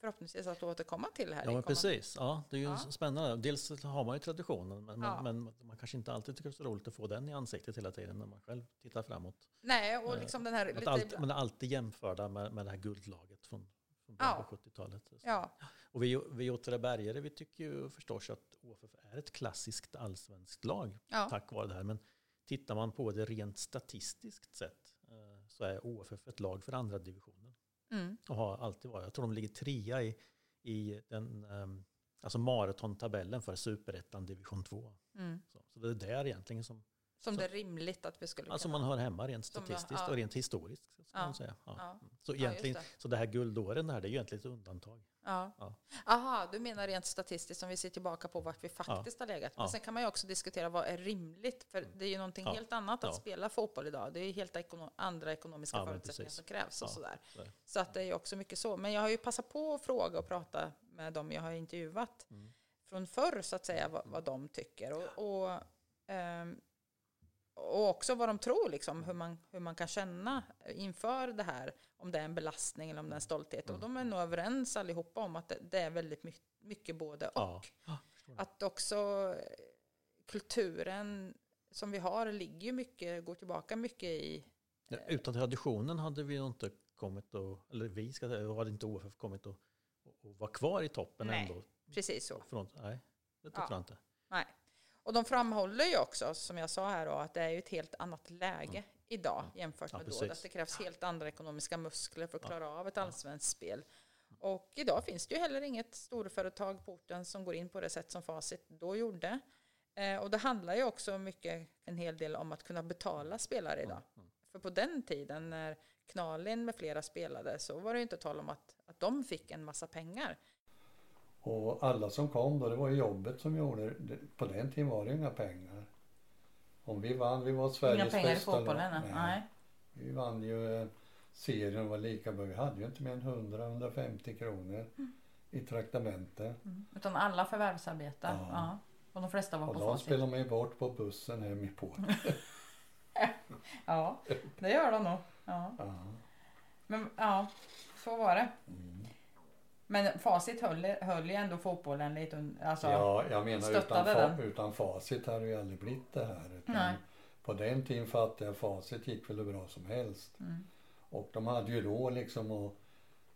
förhoppningsvis att återkomma till här. Ja, men precis. Ja, det är ju Ja. spännande. Dels har man ju traditionen, men, Ja. men, men man kanske inte alltid tycker det är så roligt att få den i ansiktet hela tiden när man själv tittar framåt. Nej, och liksom den här... Lite, allt, man är alltid jämförda med, med det här guldlaget från, från början Ja. på 70-talet. ja, Och vi, vi Åtvidabergare, vi tycker ju förstås att OFF är ett klassiskt allsvenskt lag Ja. tack vare det här. Men tittar man på det rent statistiskt sett eh, så är OFF ett lag för andra divisionen. mm, Och har alltid varit. Jag tror de ligger trea i, i den ehm, alltså maratontabellen för superettan division 2. mm. Så, så det är där egentligen som som Så- det är rimligt att vi skulle alltså kunna... man hör hemma rent statistiskt ja. och rent historiskt. Ska Ja. man säga. Ja. Ja. Mm. Så, egentligen, just så det här guldåren här, det är ju egentligen ett undantag. Ja. Aha, du menar rent statistiskt om vi ser tillbaka på vart vi faktiskt har legat. Men sen kan man ju också diskutera vad är rimligt. För det är ju någonting helt annat att spela fotboll idag. Det är ju helt ekono- andra ekonomiska förutsättningar som krävs och sådär. så det. Att det är ju också mycket så. Men jag har ju passat på att fråga och prata med dem jag har intervjuat Mm. från förr så att säga vad, vad de tycker. Och, och, ehm, och också vad de tror, liksom, hur, man, hur man kan känna inför det här. Om det är en belastning eller om det är en stolthet. Och de är nog överens allihopa om att det, det är väldigt mycket, mycket både och. Ja. Att också eh, kulturen som vi har ligger ju mycket, går tillbaka mycket i Ja, utan traditionen hade vi inte kommit att, eller vi ska säga, hade inte OFF kommit att, att vara kvar i toppen Nej. ändå. precis så. Från, nej, det tror Ja. jag inte. Nej. Och de framhåller ju också, som jag sa här då, att det är ett helt annat läge idag jämfört Ja, med då. precis. Att det krävs helt andra ekonomiska muskler för att klara av ett allsvenskt spel. Och idag finns det ju heller inget storföretag på orten som går in på det sätt som Facit då gjorde. Eh, och det handlar ju också mycket, en hel del om att kunna betala spelare idag. För på den tiden när Knalin med flera spelade så var det ju inte tal om att, att de fick en massa pengar. Och alla som kom då, det var ju jobbet som gjorde det. På den tiden var det inga pengar. Om vi vann, vi var Sveriges bästa lag. Vi vann ju eh, serien och var lika bra. Vi hade ju inte mer än 100-150 kronor i traktamente. Utan alla förvärvsarbetar. Ja. Ja. Och de flesta var Och på de facit. spelar man ju bort på bussen hemifrån. Ja, det gör de nog. Ja. Ja. Men ja, så var det. Mm. Men facit höll, höll ju ändå fotbollen lite alltså, Ja, jag menar utan, fa- utan facit hade det ju aldrig blivit det här. Utan Nej. På den tiden fattade jag facit gick väl hur bra som helst. Mm. Och de hade ju då liksom att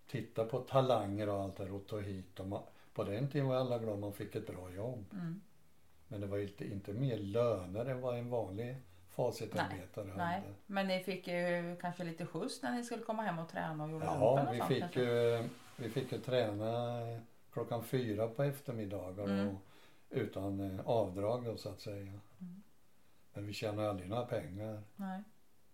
titta på talanger och allt där och ta hit dem. På den tiden var alla glada om man fick ett bra jobb. Mm. Men det var inte, inte mer löner än vad en vanlig facitarbetare Nej, hade. men ni fick ju kanske lite skjuts när ni skulle komma hem och träna och gjorde lumpen Ja, och vi sånt fick, kanske? ju, vi fick ju träna klockan fyra på eftermiddagar Mm. och, utan eh, avdrag då så att säga. Mm. Men vi tjänade aldrig några pengar. Nej.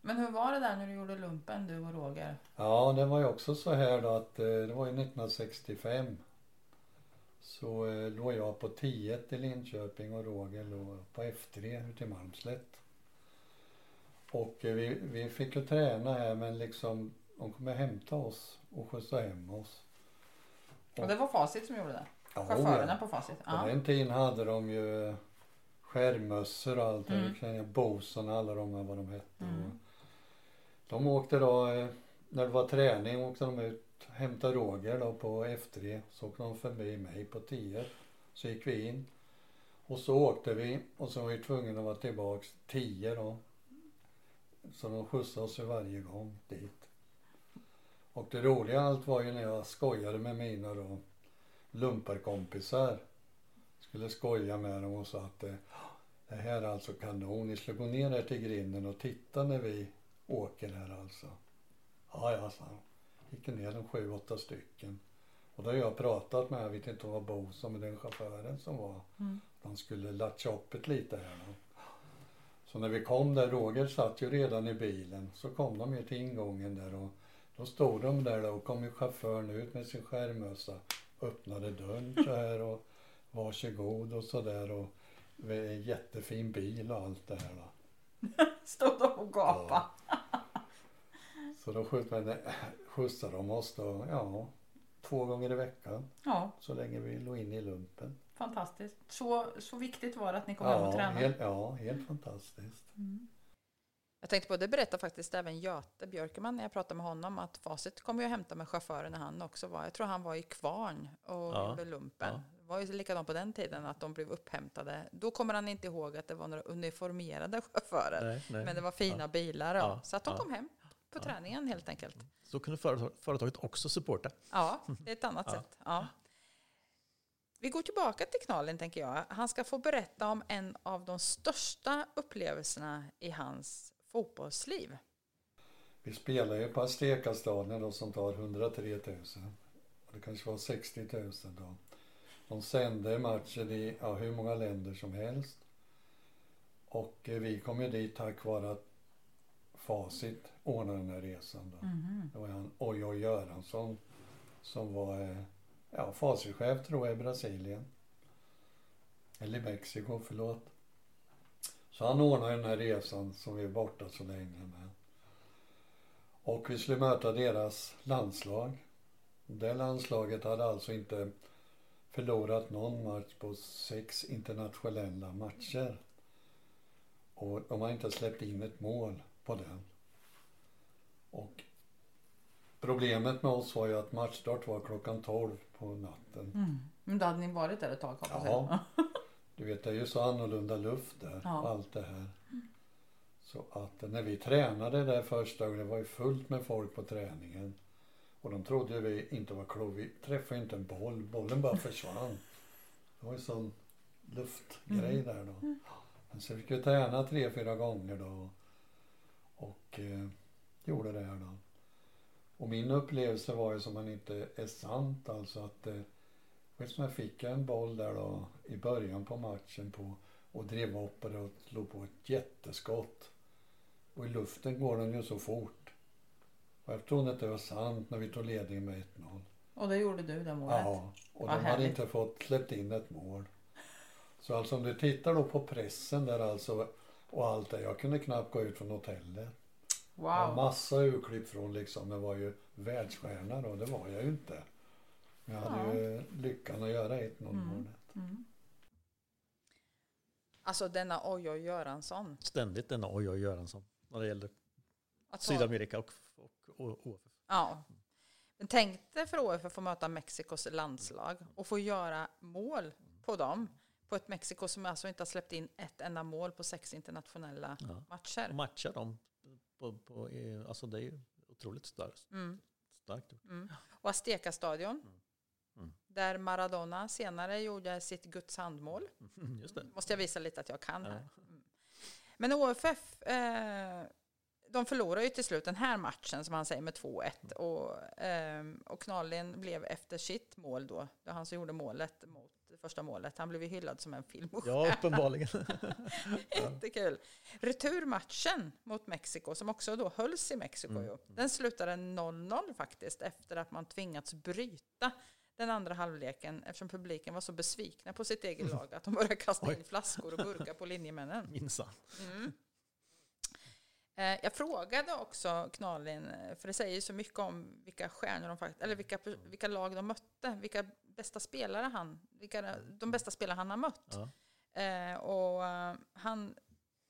Men hur var det där när du gjorde lumpen, du och Roger? Ja, det var ju också så här då att eh, det var ju 1965. Så eh, låg jag på 10 i Linköping och Roger låg på F3 ute i Malmslätt. Och eh, vi, vi fick ju träna här men liksom de kom och hämta oss och skjutsa hem oss. Och det var Facit som gjorde det? Ja, Chaufförerna på Facit? På Ja. den tiden hade de ju skärmmössor och allt. Mm. Boson och alla de här vad de hette. Mm. De åkte då, eh, när det var träning åkte de ut hämtade Roger då på F3. Så åkte de förbi mig på 10. Så gick vi in. Och så åkte vi och så var vi tvungna att vara tillbaks 10 då. Så de skjutsade oss varje gång dit. Och det roliga allt var ju när jag skojade med mina då lumparkompisar. Skulle skoja med dem och sa att eh, det här är alltså kanon. Ni skulle gå ner här till grinden och titta när vi åker här alltså. Ja, ja, sa han. Gick ner en sju, åtta stycken. Och då har jag pratat med, jag vet inte om det var Bosa, men den chauffören som var. Mm. De skulle latcha upp ett lite här då. Så när vi kom där, Roger satt ju redan i bilen, så kom de ju till ingången där och då stod de där då och kom ju chauffören ut med sin skärmmössa, öppnade dörren så här och varsågod och så där och jättefin bil och allt det här då. Stod de och gapade? Så då skjutsade de oss då, ja, två gånger i veckan Ja, så länge vi låg inne i lumpen. fantastiskt. Så, så viktigt var det att ni kom hem och Ja, tränade? helt, ja, helt fantastiskt. Jag tänkte på, det berättar faktiskt även Göte Björkeman när jag pratade med honom, att Facit kom ju att hämta med chauffören när han också var, jag tror han var i Kvarn och Ja, gjorde lumpen. ja. Det var ju likadant på den tiden, att de blev upphämtade. Då kommer han inte ihåg att det var några uniformerade chaufförer, Nej, nej. men det var fina bilar. Och, Ja, så att de ja. kom hem på träningen helt enkelt. Så kunde företag, företaget också supporta. Ja, det är ett annat Ja. sätt. Ja. Vi går tillbaka till Knalin, tänker jag. Han ska få berätta om en av de största upplevelserna i hans fotbollsliv. Vi spelar ju på Aztekastadion då som tar 103 000. Och det kanske var 60 000 då. De sände matcher i ja, hur många länder som helst. Och eh, vi kom ju dit tack vare att Facit ordnade den här resan då. Det var han Ojo Göransson som var eh, ja, Facitchef tror jag i Brasilien. Eller Mexiko, förlåt. Så han ordnade den här resan som vi är borta så länge med. Och vi skulle möta deras landslag. Det landslaget hade alltså inte förlorat någon match på sex internationella matcher. Och de har inte släppt in ett mål på den. Och problemet med oss var ju att matchstart var klockan 12 på natten. Men då hade ni varit där ett tag hoppas jag. Du vet, det är ju så annorlunda luft där Ja. och allt det här. Så att när vi tränade där första gången, det var ju fullt med folk på träningen. Och de trodde ju vi inte var kloka. Vi träffade inte en boll, bollen bara försvann. Det var ju sån luftgrej där då. Men så fick vi träna tre, fyra gånger då. Och eh, gjorde det här då. Och min upplevelse var ju som man inte är sant alltså att eh, Jag fick en boll där då i början på matchen på och drev upp det och slog på ett jätteskott. Och i luften går den ju så fort. Och jag trodde att det var sant när vi tog ledningen med 1-0. Och det gjorde du det målet? Ja, och Vad de hade härligt. inte fått släppt in ett mål. Så alltså om du tittar då på pressen där alltså och allt det. Jag kunde knappt gå ut från hotellet. Jag har Wow. massa urklipp från liksom, jag var ju världsstjärna då, det var jag ju inte. Men jag hade ju lyckan att göra 1-0 målet. Alltså denna Ojo Göransson. Ständigt denna oj oj Göransson när det gäller Att Sydamerika och, och, och OFF. Ja. Men tänk dig för OF att få möta Mexikos landslag och få göra mål på dem. På ett Mexiko som alltså inte har släppt in ett enda mål på sex internationella Ja. matcher. Matcha dem. På, på, eh, alltså det är ju otroligt starkt. Mm. starkt gjort. Mm. Och Azteca-stadion. Mm. Där Maradona senare gjorde sitt Guds handmål. Just det. Måste jag visa lite att jag kan här. Mm. Men OFF, eh, de förlorar ju till slut den här matchen som han säger med 2-1. Och, eh, och Knalin blev efter sitt mål då, det han som gjorde målet mot första målet. Han blev ju hyllad som en filmstjärna. Ja, uppenbarligen. Jättekul. Returmatchen mot Mexiko, som också då hölls i Mexiko, Mm. ju, den slutade 0-0 faktiskt, efter att man tvingats bryta den andra halvleken, eftersom publiken var så besvikna på sitt eget lag att de började kasta in flaskor och burkar på linjemännen. Minsann. Mm. Eh, Jag frågade också Knalin, eh, för det säger ju så mycket om vilka stjärnor de faktiskt, eller vilka, vilka lag de mötte, vilka bästa spelare han, vilka de bästa spelare han har mött. Ja. Eh, och eh, han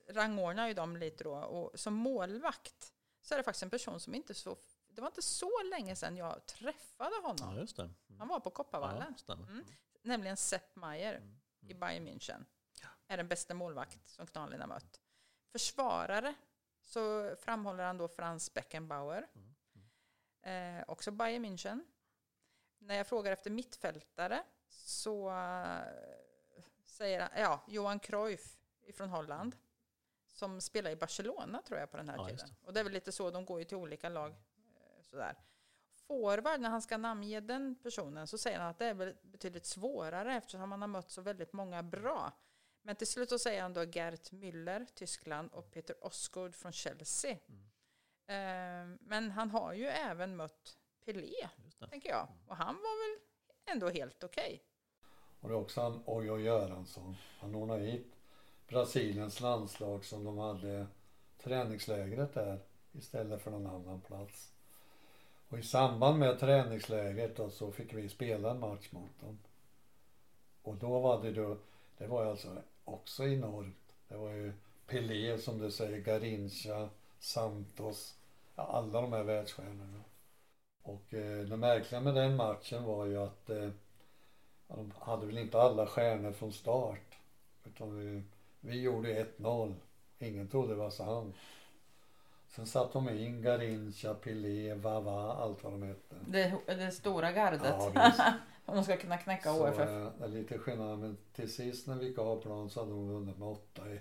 rangordnar ju dem lite då. Och som målvakt så är det faktiskt en person som inte så... Det var inte så länge sedan jag träffade honom. ja, just det. Mm. Han var på Kopparvallen. Ja, stämmer. Mm. Nämligen Sepp Maier Mm. i Bayern München. Är den bästa målvakt som Knalin har mött. Försvarare så framhåller han då Franz Beckenbauer. Eh, också Bayern München. När jag frågar efter mittfältare så eh, säger han, ja, Johan Cruyff från Holland. Som spelar i Barcelona tror jag på den här Ja, tiden. Och det är väl lite så, de går ju till olika lag. Sådär. Forward, när han ska namnge den personen så säger han att det är betydligt svårare eftersom han har mött så väldigt många bra. Men till slut så säger han då Gert Müller, Tyskland och Peter Osgood från Chelsea. Eh, Men han har ju även mött Pelé, tänker jag. Och han var väl ändå helt okej. Och det är också han Ojo Göransson. Han ordnade hit Brasiliens landslag som de hade träningslägret där istället för någon annan plats. Och i samband med träningslägret då så fick vi spela en match mot dem. Och då var det då, det var ju alltså också enormt. Det var ju Pelé som du säger, Garincha, Santos, ja, alla de här världsstjärnorna. Och eh, det märkliga med den matchen var ju att eh, de hade väl inte alla stjärnor från start. Utan vi, vi gjorde 1-0. Ingen trodde det var sant. Sen satte de in Garincha, Pelé, Vava, allt vad de hette. Det, det stora gardet. Ja. Om de ska kunna knäcka Så OFF. eh, det är lite skillnad. Men till sist när vi gick av plan så hade de vunnit med 8-1.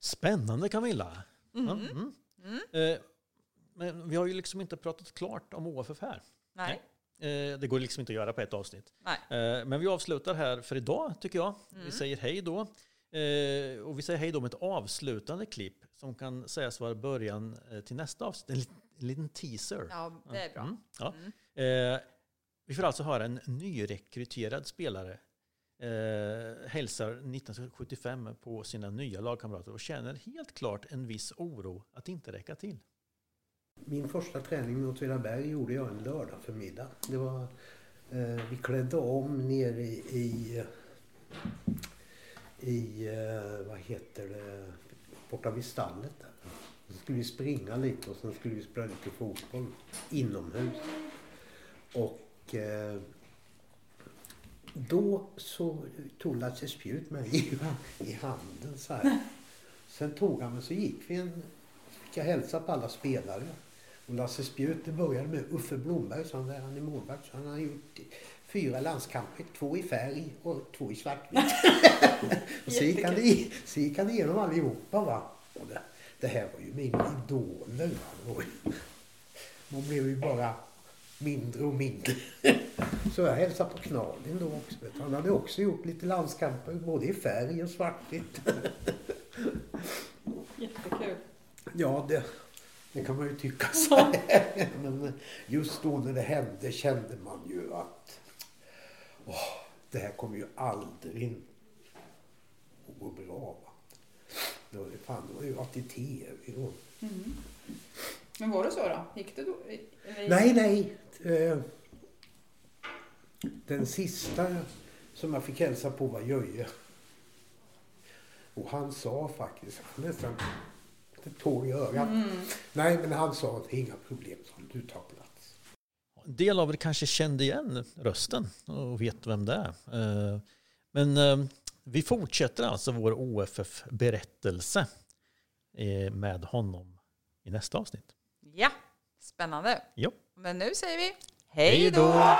Spännande Camilla. Mm. Mm. Mm. Eh, Men vi har ju liksom inte pratat klart om OFF här. Nej. Eh, Det går liksom inte att göra på ett avsnitt. Nej. Eh, Men vi avslutar här för idag tycker jag. Mm. Vi säger hej då. Eh, Och vi säger hej då med ett avslutande klipp som kan sägas vara början eh, till nästa avsnitt. En liten, en liten teaser. Ja, det är bra. Mm, ja. Mm. Eh, vi får alltså höra en nyrekryterad spelare eh, hälsar 1975 på sina nya lagkamrater och känner helt klart en viss oro att inte räcka till. Min första träning mot Åtvidaberg gjorde jag en lördag förmiddag. Det var, eh, vi klädde om nere i, i, i eh, vad heter det, borta vid stallet. Där. Så skulle vi springa lite och sen skulle vi spela lite fotboll inomhus. Och eh, då så tog Lasse Spjut mig i, i handen så här. Sen tog han mig så gick vi en fick jag hälsa på alla spelare. Och Lasse Spjut, det började med Uffe Blomberg, som där han är målvakt. Så han har gjort fyra landskamper, två i färg och två i svartvitt. och så gick, han, i- så gick han igenom allihopa. Va? Och det, det här var ju mina idoler. Va? Man blev ju bara mindre och mindre. Så jag hälsade på Knalin då också. Han hade också gjort lite landskamper, både i färg och svartvitt. Jättekul. Ja, det, det kan man ju tycka så. Men just då när det hände kände man ju att åh, det här kommer ju aldrig att gå bra. Det var, ju- fan, det var ju i tv. Och... Mm. Men var det så då? Gick det då? Eller- Nej, nej. Eh, Den sista som jag fick hälsa på var Jöje. Och han sa faktiskt, får nästan ett tår i ögat. Mm. Nej, men han sa att inga problem, han, du tar. Del av er kanske kände igen rösten och vet vem det är. Eh, Men eh, vi fortsätter alltså vår OFF-berättelse eh, med honom i nästa avsnitt. Ja, spännande. Ja. Men nu säger vi Hej då!